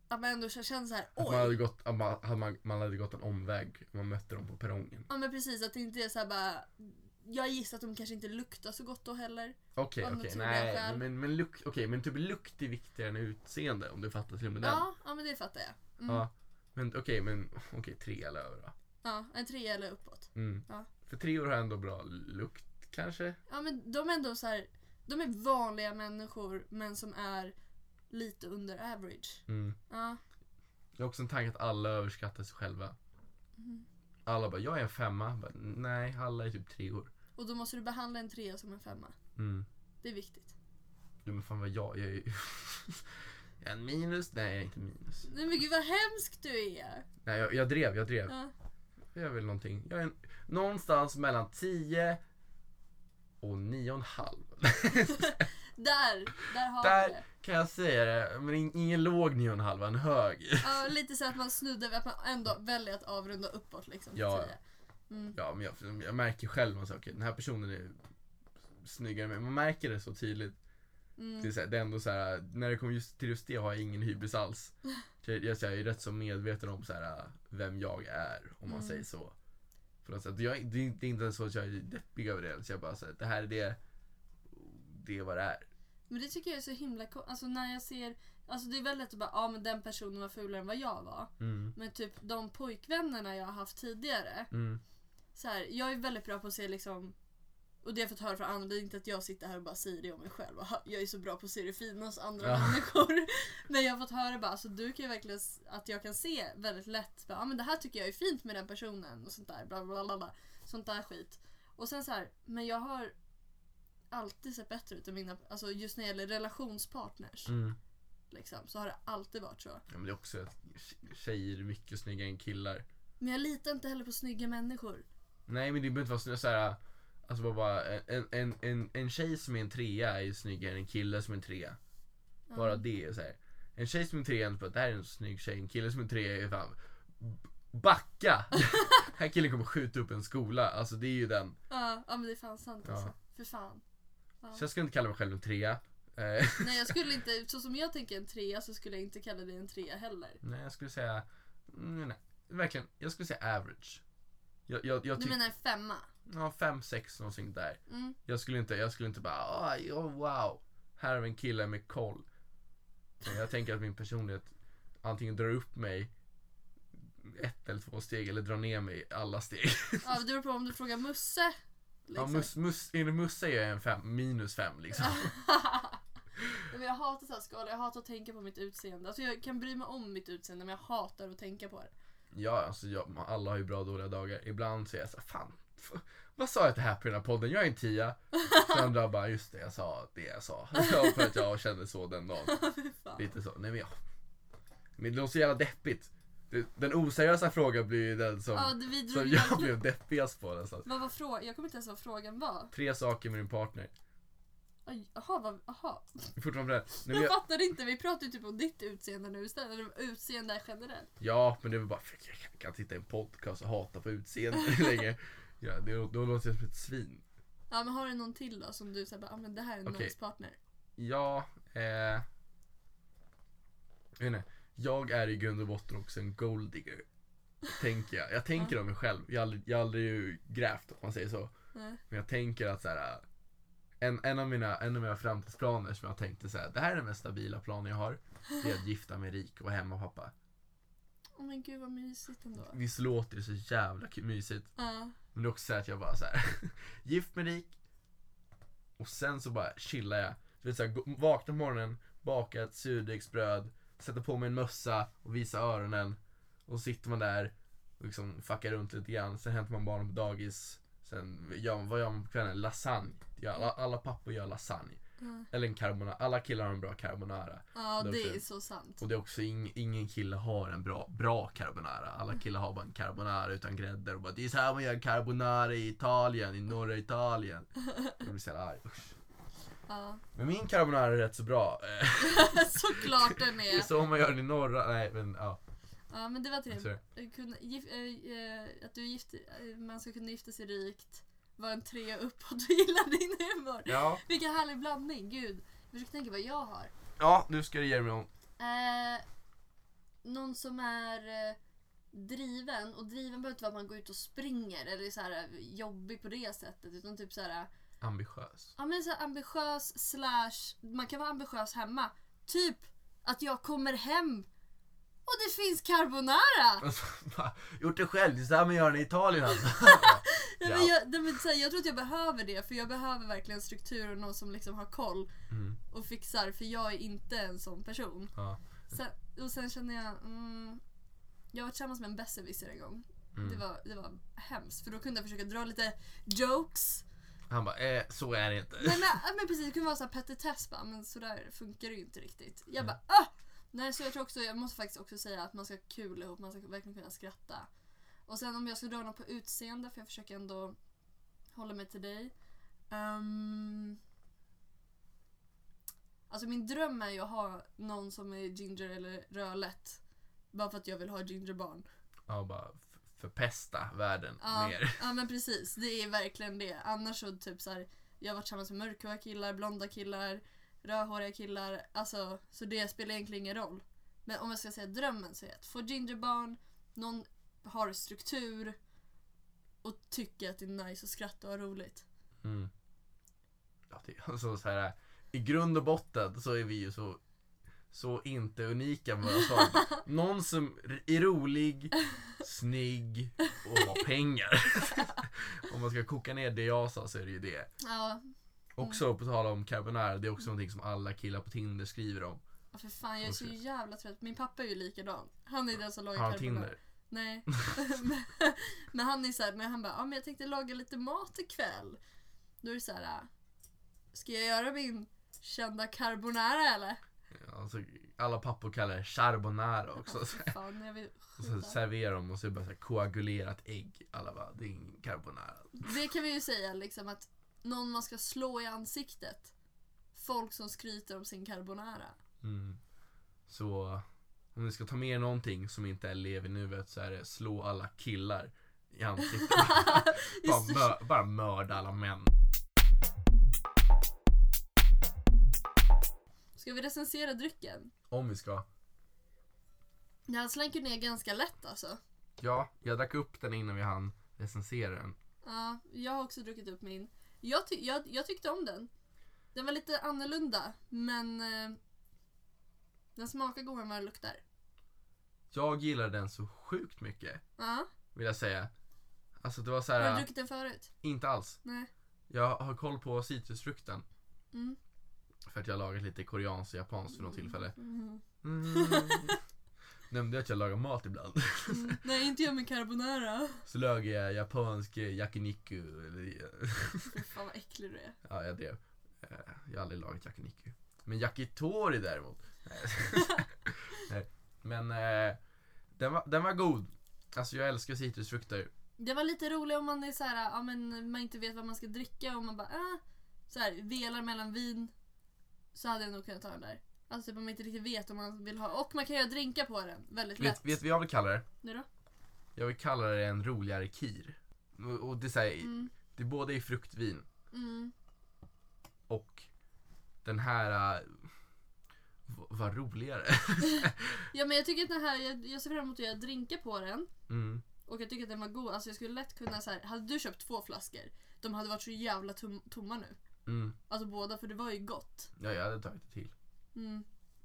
A: Att man ändå känner så här,
B: att man hade
A: oj.
B: gått, att man, man, man hade gått en omväg om man mötte dem på perrongen.
A: Ja men precis, att det inte är så här bara. Jag gissar att de kanske inte luktar så gott då heller.
B: Okej,
A: Av
B: okej,
A: naturliga
B: nej, men, men, lukt, okej, men typ lukt är viktigare än utseende om du fattar till och med den.
A: Ja, ja men det fattar jag. Mm. Ja.
B: Ja, men okej, men okej, tre eller över då.
A: en trea eller uppåt.
B: Mm.
A: Ja.
B: För treor har ändå bra lukt kanske?
A: Ja men de är ändå så här. De är vanliga människor men som är lite under average.
B: Mm.
A: Ja.
B: Jag har också en tanke att alla överskattar sig själva.
A: Mm.
B: Alla bara, jag är en femma. Bara, Nej, alla är typ treor.
A: Och då måste du behandla en trea som en femma.
B: Mm.
A: Det är viktigt.
B: Du men fan vad jag, jag är ju... jag är en minus? Nej, jag är inte minus.
A: Nej men gud vad hemskt du är.
B: Nej, jag, jag drev, jag drev.
A: Ja.
B: Jag är väl någonting. Jag är en, någonstans mellan 10 och 9,5.
A: Där, där har
B: Där
A: vi det.
B: kan jag säga det, men in- ingen låg 9,5, en hög.
A: Ja, lite så att man snuddar vid att man ändå väljer att avrunda uppåt liksom.
B: Ja.
A: 10. Mm.
B: Ja, men jag, jag märker själv säger, okej, den här personen är snyggare, men man märker det så tydligt.
A: Mm.
B: Det är, så här, det är ändå så här, när det kommer just till just det har jag ingen hybris alls. Så Jag, jag, jag är rätt så medveten om så här, vem jag är, om man
A: Mm.
B: säger så. För att, så att jag, det, är, det är inte så att jag är deppig över det, så jag bara säger det här är det, det är vad det är.
A: Men det tycker jag är så himla Alltså när jag ser Alltså det är väldigt att bara, ja men den personen var fulare än vad jag var.
B: Mm.
A: Men typ de pojkvännerna jag har haft tidigare. Så här, jag är väldigt bra på att se liksom och det har jag fått höra från andra, det är inte att jag sitter här och bara säger det om mig själv. "Ha, Jag är så bra på att se det fina hos andra
B: Ja.
A: människor. Men jag har fått höra bara, alltså du kan ju verkligen, att jag kan se väldigt lätt, bara, ja men det här tycker jag är fint med den personen och sånt där. Bla bla bla bla. Sånt där skit. Och sen så här, men jag har alltid sett bättre ut än mina, alltså just när det gäller relationspartners.
B: Mm.
A: Liksom, så har det alltid varit så.
B: Ja, men det är också att tjejer är mycket snyggare än killar.
A: Men jag litar inte heller på snygga människor.
B: Nej men det behöver inte vara snyggt såhär Alltså bara, bara en, en, en, en tjej som är en trea är ju snyggare än en kille som är en trea. Bara det är så här. En tjej som är en trea är bara, det här är en snygg tjej. En kille som är en trea är fan Backa! Den här killen kommer skjuta upp en skola. Alltså det är ju den.
A: Ja, ja men det är fan sant
B: Ja.
A: alltså. För fan.
B: Så jag ska inte kalla mig själv en trea. Eh,
A: Nej jag skulle inte, så som jag tänker en trea så skulle jag inte kalla dig en trea heller.
B: nej, jag skulle säga... Mm, nej, verkligen. Jag skulle säga average. Jag, jag, jag
A: Du menar en femma?
B: Ja, fem, sex, någonting där.
A: Mm.
B: Jag skulle inte, jag skulle inte bara oh, wow, här har vi en kille med koll. Men jag tänker att min personlighet antingen drar upp mig ett eller två steg eller drar ner mig alla steg.
A: Ja, det beror på om du frågar Musse.
B: Ja,
A: Liksom.
B: mus, mus, enligt Musse är jag en fem, minus fem liksom.
A: Men jag hatar så här skalor, jag hatar att tänka på mitt utseende. Alltså jag kan bry mig om mitt utseende men jag hatar att tänka på det.
B: Ja, alltså jag, alla har ju bra och dåliga dagar. Ibland så är jag såhär, fan, vad sa jag till Happy i den här podden? Jag är en tia. Så andra bara, just det, jag sa det jag sa. Ja, för att jag kände så den dagen. Lite så. Nej men jag... Men det låter så jävla deppigt. Den oseriösa frågan blir ju den som,
A: Ja,
B: som jag blev deppigast på nästan.
A: Vad var frågan? Jag kommer inte ens ihåg vad frågan var.
B: Tre saker med din partner.
A: Jaha, vad, aha.
B: Fortfarande det. Nej, men
A: Jag fattar inte, vi pratar ju typ om ditt utseende nu istället. Eller utseende generellt.
B: ja, men det är väl bara för jag kan- kan titta i en podcast och hata på utseende länge. Ja, det, då låter jag som ett svin.
A: Ja men har du någon till då som du säger bara, ah, men det här är en nice partner.
B: Ja, eh... Jag vet inte. Jag är i grund och botten också en golddigger. Tänker jag. Jag tänker om mig själv. Jag har aldrig, jag har aldrig ju grävt om man säger så.
A: Nej.
B: Men jag tänker att så här, en, en, av mina, en av mina framtidsplaner som jag tänkte så här, det här är den mest stabila planen jag har. Det är att gifta mig rik och vara hemma pappa.
A: Åh men gud vad mysigt ändå.
B: Visst låter det så jävla mysigt.
A: Ja.
B: Men det är också så att jag bara så här, gift mig rik. Och sen så bara chillar jag. Du vet så här, vakna på morgonen, baka ett surdegsbröd, sätta på mig en mössa och visa öronen. Och så sitter man där och liksom fuckar runt lite grann. Sen hämtar man barnen på dagis. Sen gör vad gör man på kvällen? Lasagne. Ja, alla, alla pappor gör lasagne.
A: Ja.
B: Eller en carbonara. Alla killar har en bra carbonara.
A: Ja
B: Det är
A: det är så sant.
B: Och det är också ing, ingen kille har en bra, bra carbonara. Alla killar har bara en carbonara utan grädde och bara det är så här man gör carbonara i Italien, i norra Italien. Jag blir så här arg. Usch.
A: Ja.
B: Men min carbonara är rätt så bra. Eh,
A: Såklart den
B: Det är
A: är.
B: så man gör den i norra, nej men ja.
A: Ja men det var
B: är
A: trevligt. äh, äh, att du gift, äh, man ska kunna gifta sig rikt. Var en tre uppåt och gilla din humor.
B: Ja,
A: Vilken härlig blandning, gud. Jag försöker tänka vad jag har.
B: ja nu ska du ge mig någon.
A: Eh, någon som är eh, driven, och driven behöver inte vara att man går ut och springer eller så här eh, jobbig på det sättet. Utan typ så här,
B: Ambitiös.
A: ja men så här ambitiös slash, man kan vara ambitiös hemma. Typ att jag kommer hem och det finns carbonara!
B: Gjort det själv, det är så här man gör den i Italien alltså.
A: Ja. Men jag, nej, men så här, jag tror att jag behöver det för jag behöver verkligen struktur och någon som liksom har koll
B: Mm,
A: och fixar för jag är inte en sån person.
B: ja.
A: Sen, och sen känner jag, mm, jag var tillsammans med en besserwisser en gång.
B: Mm.
A: Det, var, det var hemskt för då kunde jag försöka dra lite jokes.
B: Han bara, eh, så är det inte.
A: Nej men, ja, men precis, det kunde vara så här petitess bara, men sådär funkar det ju inte riktigt. Jag bara ah! Nej så jag tror också, jag måste faktiskt också säga att man ska ha kul ihop, man ska verkligen kunna skratta. Och sen om jag ska dra något på utseende, för jag försöker ändå hålla mig till dig. Um, alltså min dröm är ju att ha någon som är ginger eller rödlätt. Bara för att jag vill ha gingerbarn.
B: Ja, bara förpesta världen
A: Ja,
B: mer.
A: ja men precis, det är verkligen det. Annars så typ så här, jag har varit tillsammans med mörkhåriga killar, blonda killar, rödhåriga killar. Alltså, så det spelar egentligen ingen roll. Men om jag ska säga drömmen så är det att få gingerbarn, någon har struktur och tycker att det är nice att skratta och ha roligt.
B: Mm. Ja, det, alltså, så här, I grund och botten så är vi ju så, så inte unika med våra svar. Någon som är rolig, snygg och har pengar. om man ska koka ner det jag sa så är det ju det.
A: Ja,
B: Också på tal om carbonara, det är också någonting som alla killar på Tinder skriver om.
A: ja, för fan jag är så jävla trött. Min pappa är ju likadan. Han är den som lagar carbonara.
B: Tinder?
A: Nej. men, han är såhär, men han bara, ja men jag tänkte laga lite mat ikväll. Då är det såhär, äh, ska jag göra min kända carbonara eller?
B: Alltså, alla pappor kallar det charbonara också. Så,
A: Fy Fan, jag vill
B: och så serverar de och så är det bara så här koagulerat ägg. Alla bara, det är ingen carbonara.
A: Det kan vi ju säga liksom att någon man ska slå i ansiktet. Folk som skryter om sin carbonara.
B: Mm. Så om ni ska ta med er någonting som inte är lev i nuet så är det slå alla killar i ansiktet. bara,
A: Just det.
B: mö- bara mörda alla män.
A: Ska vi recensera drycken?
B: Om vi ska.
A: Den här slank ner ganska lätt alltså.
B: Ja, jag drack upp den innan vi hann recensera den.
A: Ja, jag har också druckit upp min. Jag, ty- jag, jag tyckte om den. Den var lite annorlunda, men eh, den smakar godare än vad den luktar.
B: Jag gillar den så sjukt mycket,
A: Ja,
B: vill jag säga. Alltså det var så
A: har du
B: här,
A: druckit den förut?
B: inte alls.
A: Nej.
B: Jag har koll på citrusfrukten.
A: Mm.
B: För att jag har lagat lite koreanskt och japanskt för något tillfälle.
A: Mm.
B: Mm. Nämnde att jag lagar mat ibland.
A: Mm. Nej, inte jag med carbonara.
B: Så lagar jag japansk yakiniku. Eller,
A: Fy fan vad äcklig du är.
B: ja, jag drev. Eh, Jag har aldrig lagat yakiniku. Men yakitori däremot. Nej. Nej. Men eh, den, var, den var god. Alltså jag älskar citrusfrukter.
A: Det var lite roligt om man är så här, ja men man inte vet vad man ska dricka och man bara äh, så här, velar mellan vin. Så hade jag nog kunnat ta den där. Alltså typ om man inte riktigt vet om man vill ha. Och man kan göra drinkar på den. Väldigt lätt.
B: Vet, vet vad jag vill kalla det?
A: Nu då?
B: Jag vill kalla det en roligare kir. Och, och det, är så här,
A: Mm.
B: det är både i fruktvin
A: Mm.
B: och den här... vad roligare.
A: Ja men jag tycker att den här, jag, jag ser fram emot att göra drinkar på den.
B: Mm.
A: Och jag tycker att den var god. Alltså jag skulle lätt kunna så här, hade du köpt två flaskor, de hade varit så jävla tom, tomma nu.
B: Mm.
A: Alltså båda, för det var ju gott.
B: Ja, jag hade tagit det till.
A: Mm.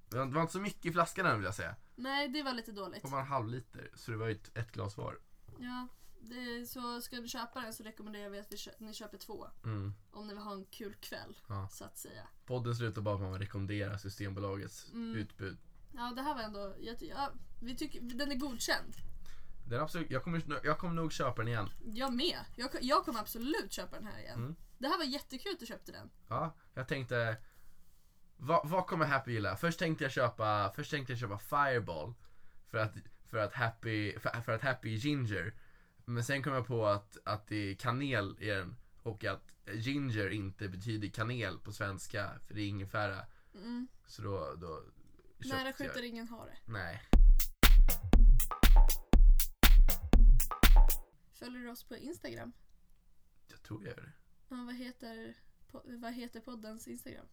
B: Det var inte så mycket i flaskan än vill jag säga.
A: Nej, det var lite dåligt.
B: Det var en halv liter, så det var ju ett, ett glas var.
A: Ja, det, så ska du köpa den så rekommenderar vi att vi kö- ni köper två.
B: Mm.
A: Om ni vill ha en kul kväll,
B: Ja.
A: så att säga.
B: Podden slutar bara med att man rekommenderar Systembolagets
A: Mm.
B: utbud.
A: Ja, det här var ändå, jag, ja, vi tycker, den är godkänd.
B: Den är absolut, jag, kommer, jag kommer nog köpa den igen.
A: Jag med. Jag, jag kommer absolut köpa den här igen.
B: Mm.
A: Det här var jättekul att du köpte den.
B: Ja, jag tänkte... Vad, vad kommer Happy gilla? Först tänkte jag köpa, först tänkte jag köpa Fireball. För att, för att Happy, för, för att Happy ginger. Men sen kom jag på att, att det är kanel i den. Och att ginger inte betyder kanel på svenska. För det är ingefära.
A: Mm.
B: Så då, då köpte
A: Nära skjuter
B: jag.
A: ingen hare.
B: Nej.
A: Följer du oss på Instagram?
B: Jag tror jag gör det.
A: Ja, vad, heter, po- vad heter poddens Instagram?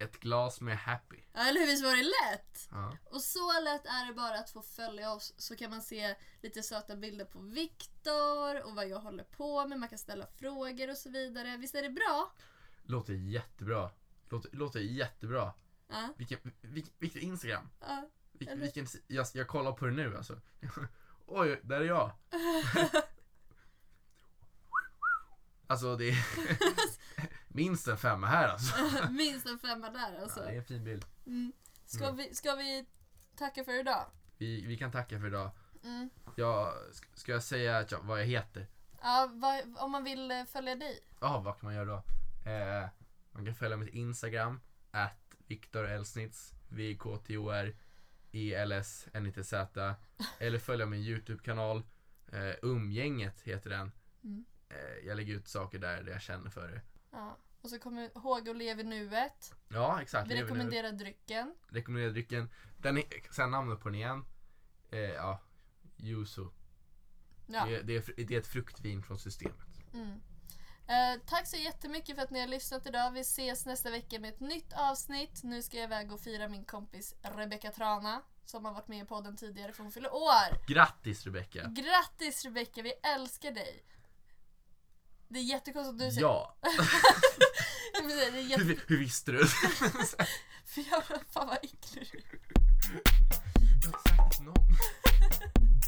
B: Ett glas med Happy.
A: Ja, eller hur? Visst var det lätt?
B: Ja.
A: Och så lätt är det bara att få följa oss så kan man se lite söta bilder på Viktor och vad jag håller på med. Man kan ställa frågor och så vidare. Visst är det bra?
B: Låter jättebra. Låter, låter jättebra.
A: Ja.
B: Vilken, vilken, vilken Instagram?
A: ja.
B: Vil, vilken, jag, jag kollar på det nu alltså. Oj, där är jag. Alltså det är minst en femma här alltså.
A: Minst en femma där alltså.
B: Ja, det är en fin bild.
A: Mm. Ska,
B: Mm.
A: vi, ska vi tacka för idag?
B: Vi, vi kan tacka för idag.
A: Mm.
B: Jag, ska- jag säga att jag, vad jag heter?
A: Ja, vad, om man vill eh, följa dig?
B: Ja, vad kan man göra då? Eh, man kan följa mitt Instagram, at Viktor Elsnitz, V-K-T-O-R, E-L-S, N-I-T-Z. Eller följa min YouTube-kanal, eh, Umgänget heter den.
A: Mm.
B: Eh, jag lägger ut saker där, där jag känner för det.
A: Ja. Och så kommer ihåg att leva i nuet.
B: Ja, exakt.
A: Vi rekommenderar drycken.
B: Rekommenderar drycken. Den är, sen namnet på den igen. Eh, ja, Yuzu.
A: Ja.
B: Det, är- det, är, det är ett fruktvin från systemet.
A: Mm. Eh, tack så jättemycket för att ni har lyssnat idag. Vi ses nästa vecka med ett nytt avsnitt. Nu ska jag iväg och fira min kompis Rebecca Trana som har varit med i podden tidigare för hon fyller år.
B: Grattis Rebecka!
A: Grattis Rebecca, vi älskar dig! Det är jättekonstigt att du säger
B: Ja.
A: det. är jätte...
B: hur, hur visste du?
A: För jävla fan vad äcklig du är. Jag har sagt någon.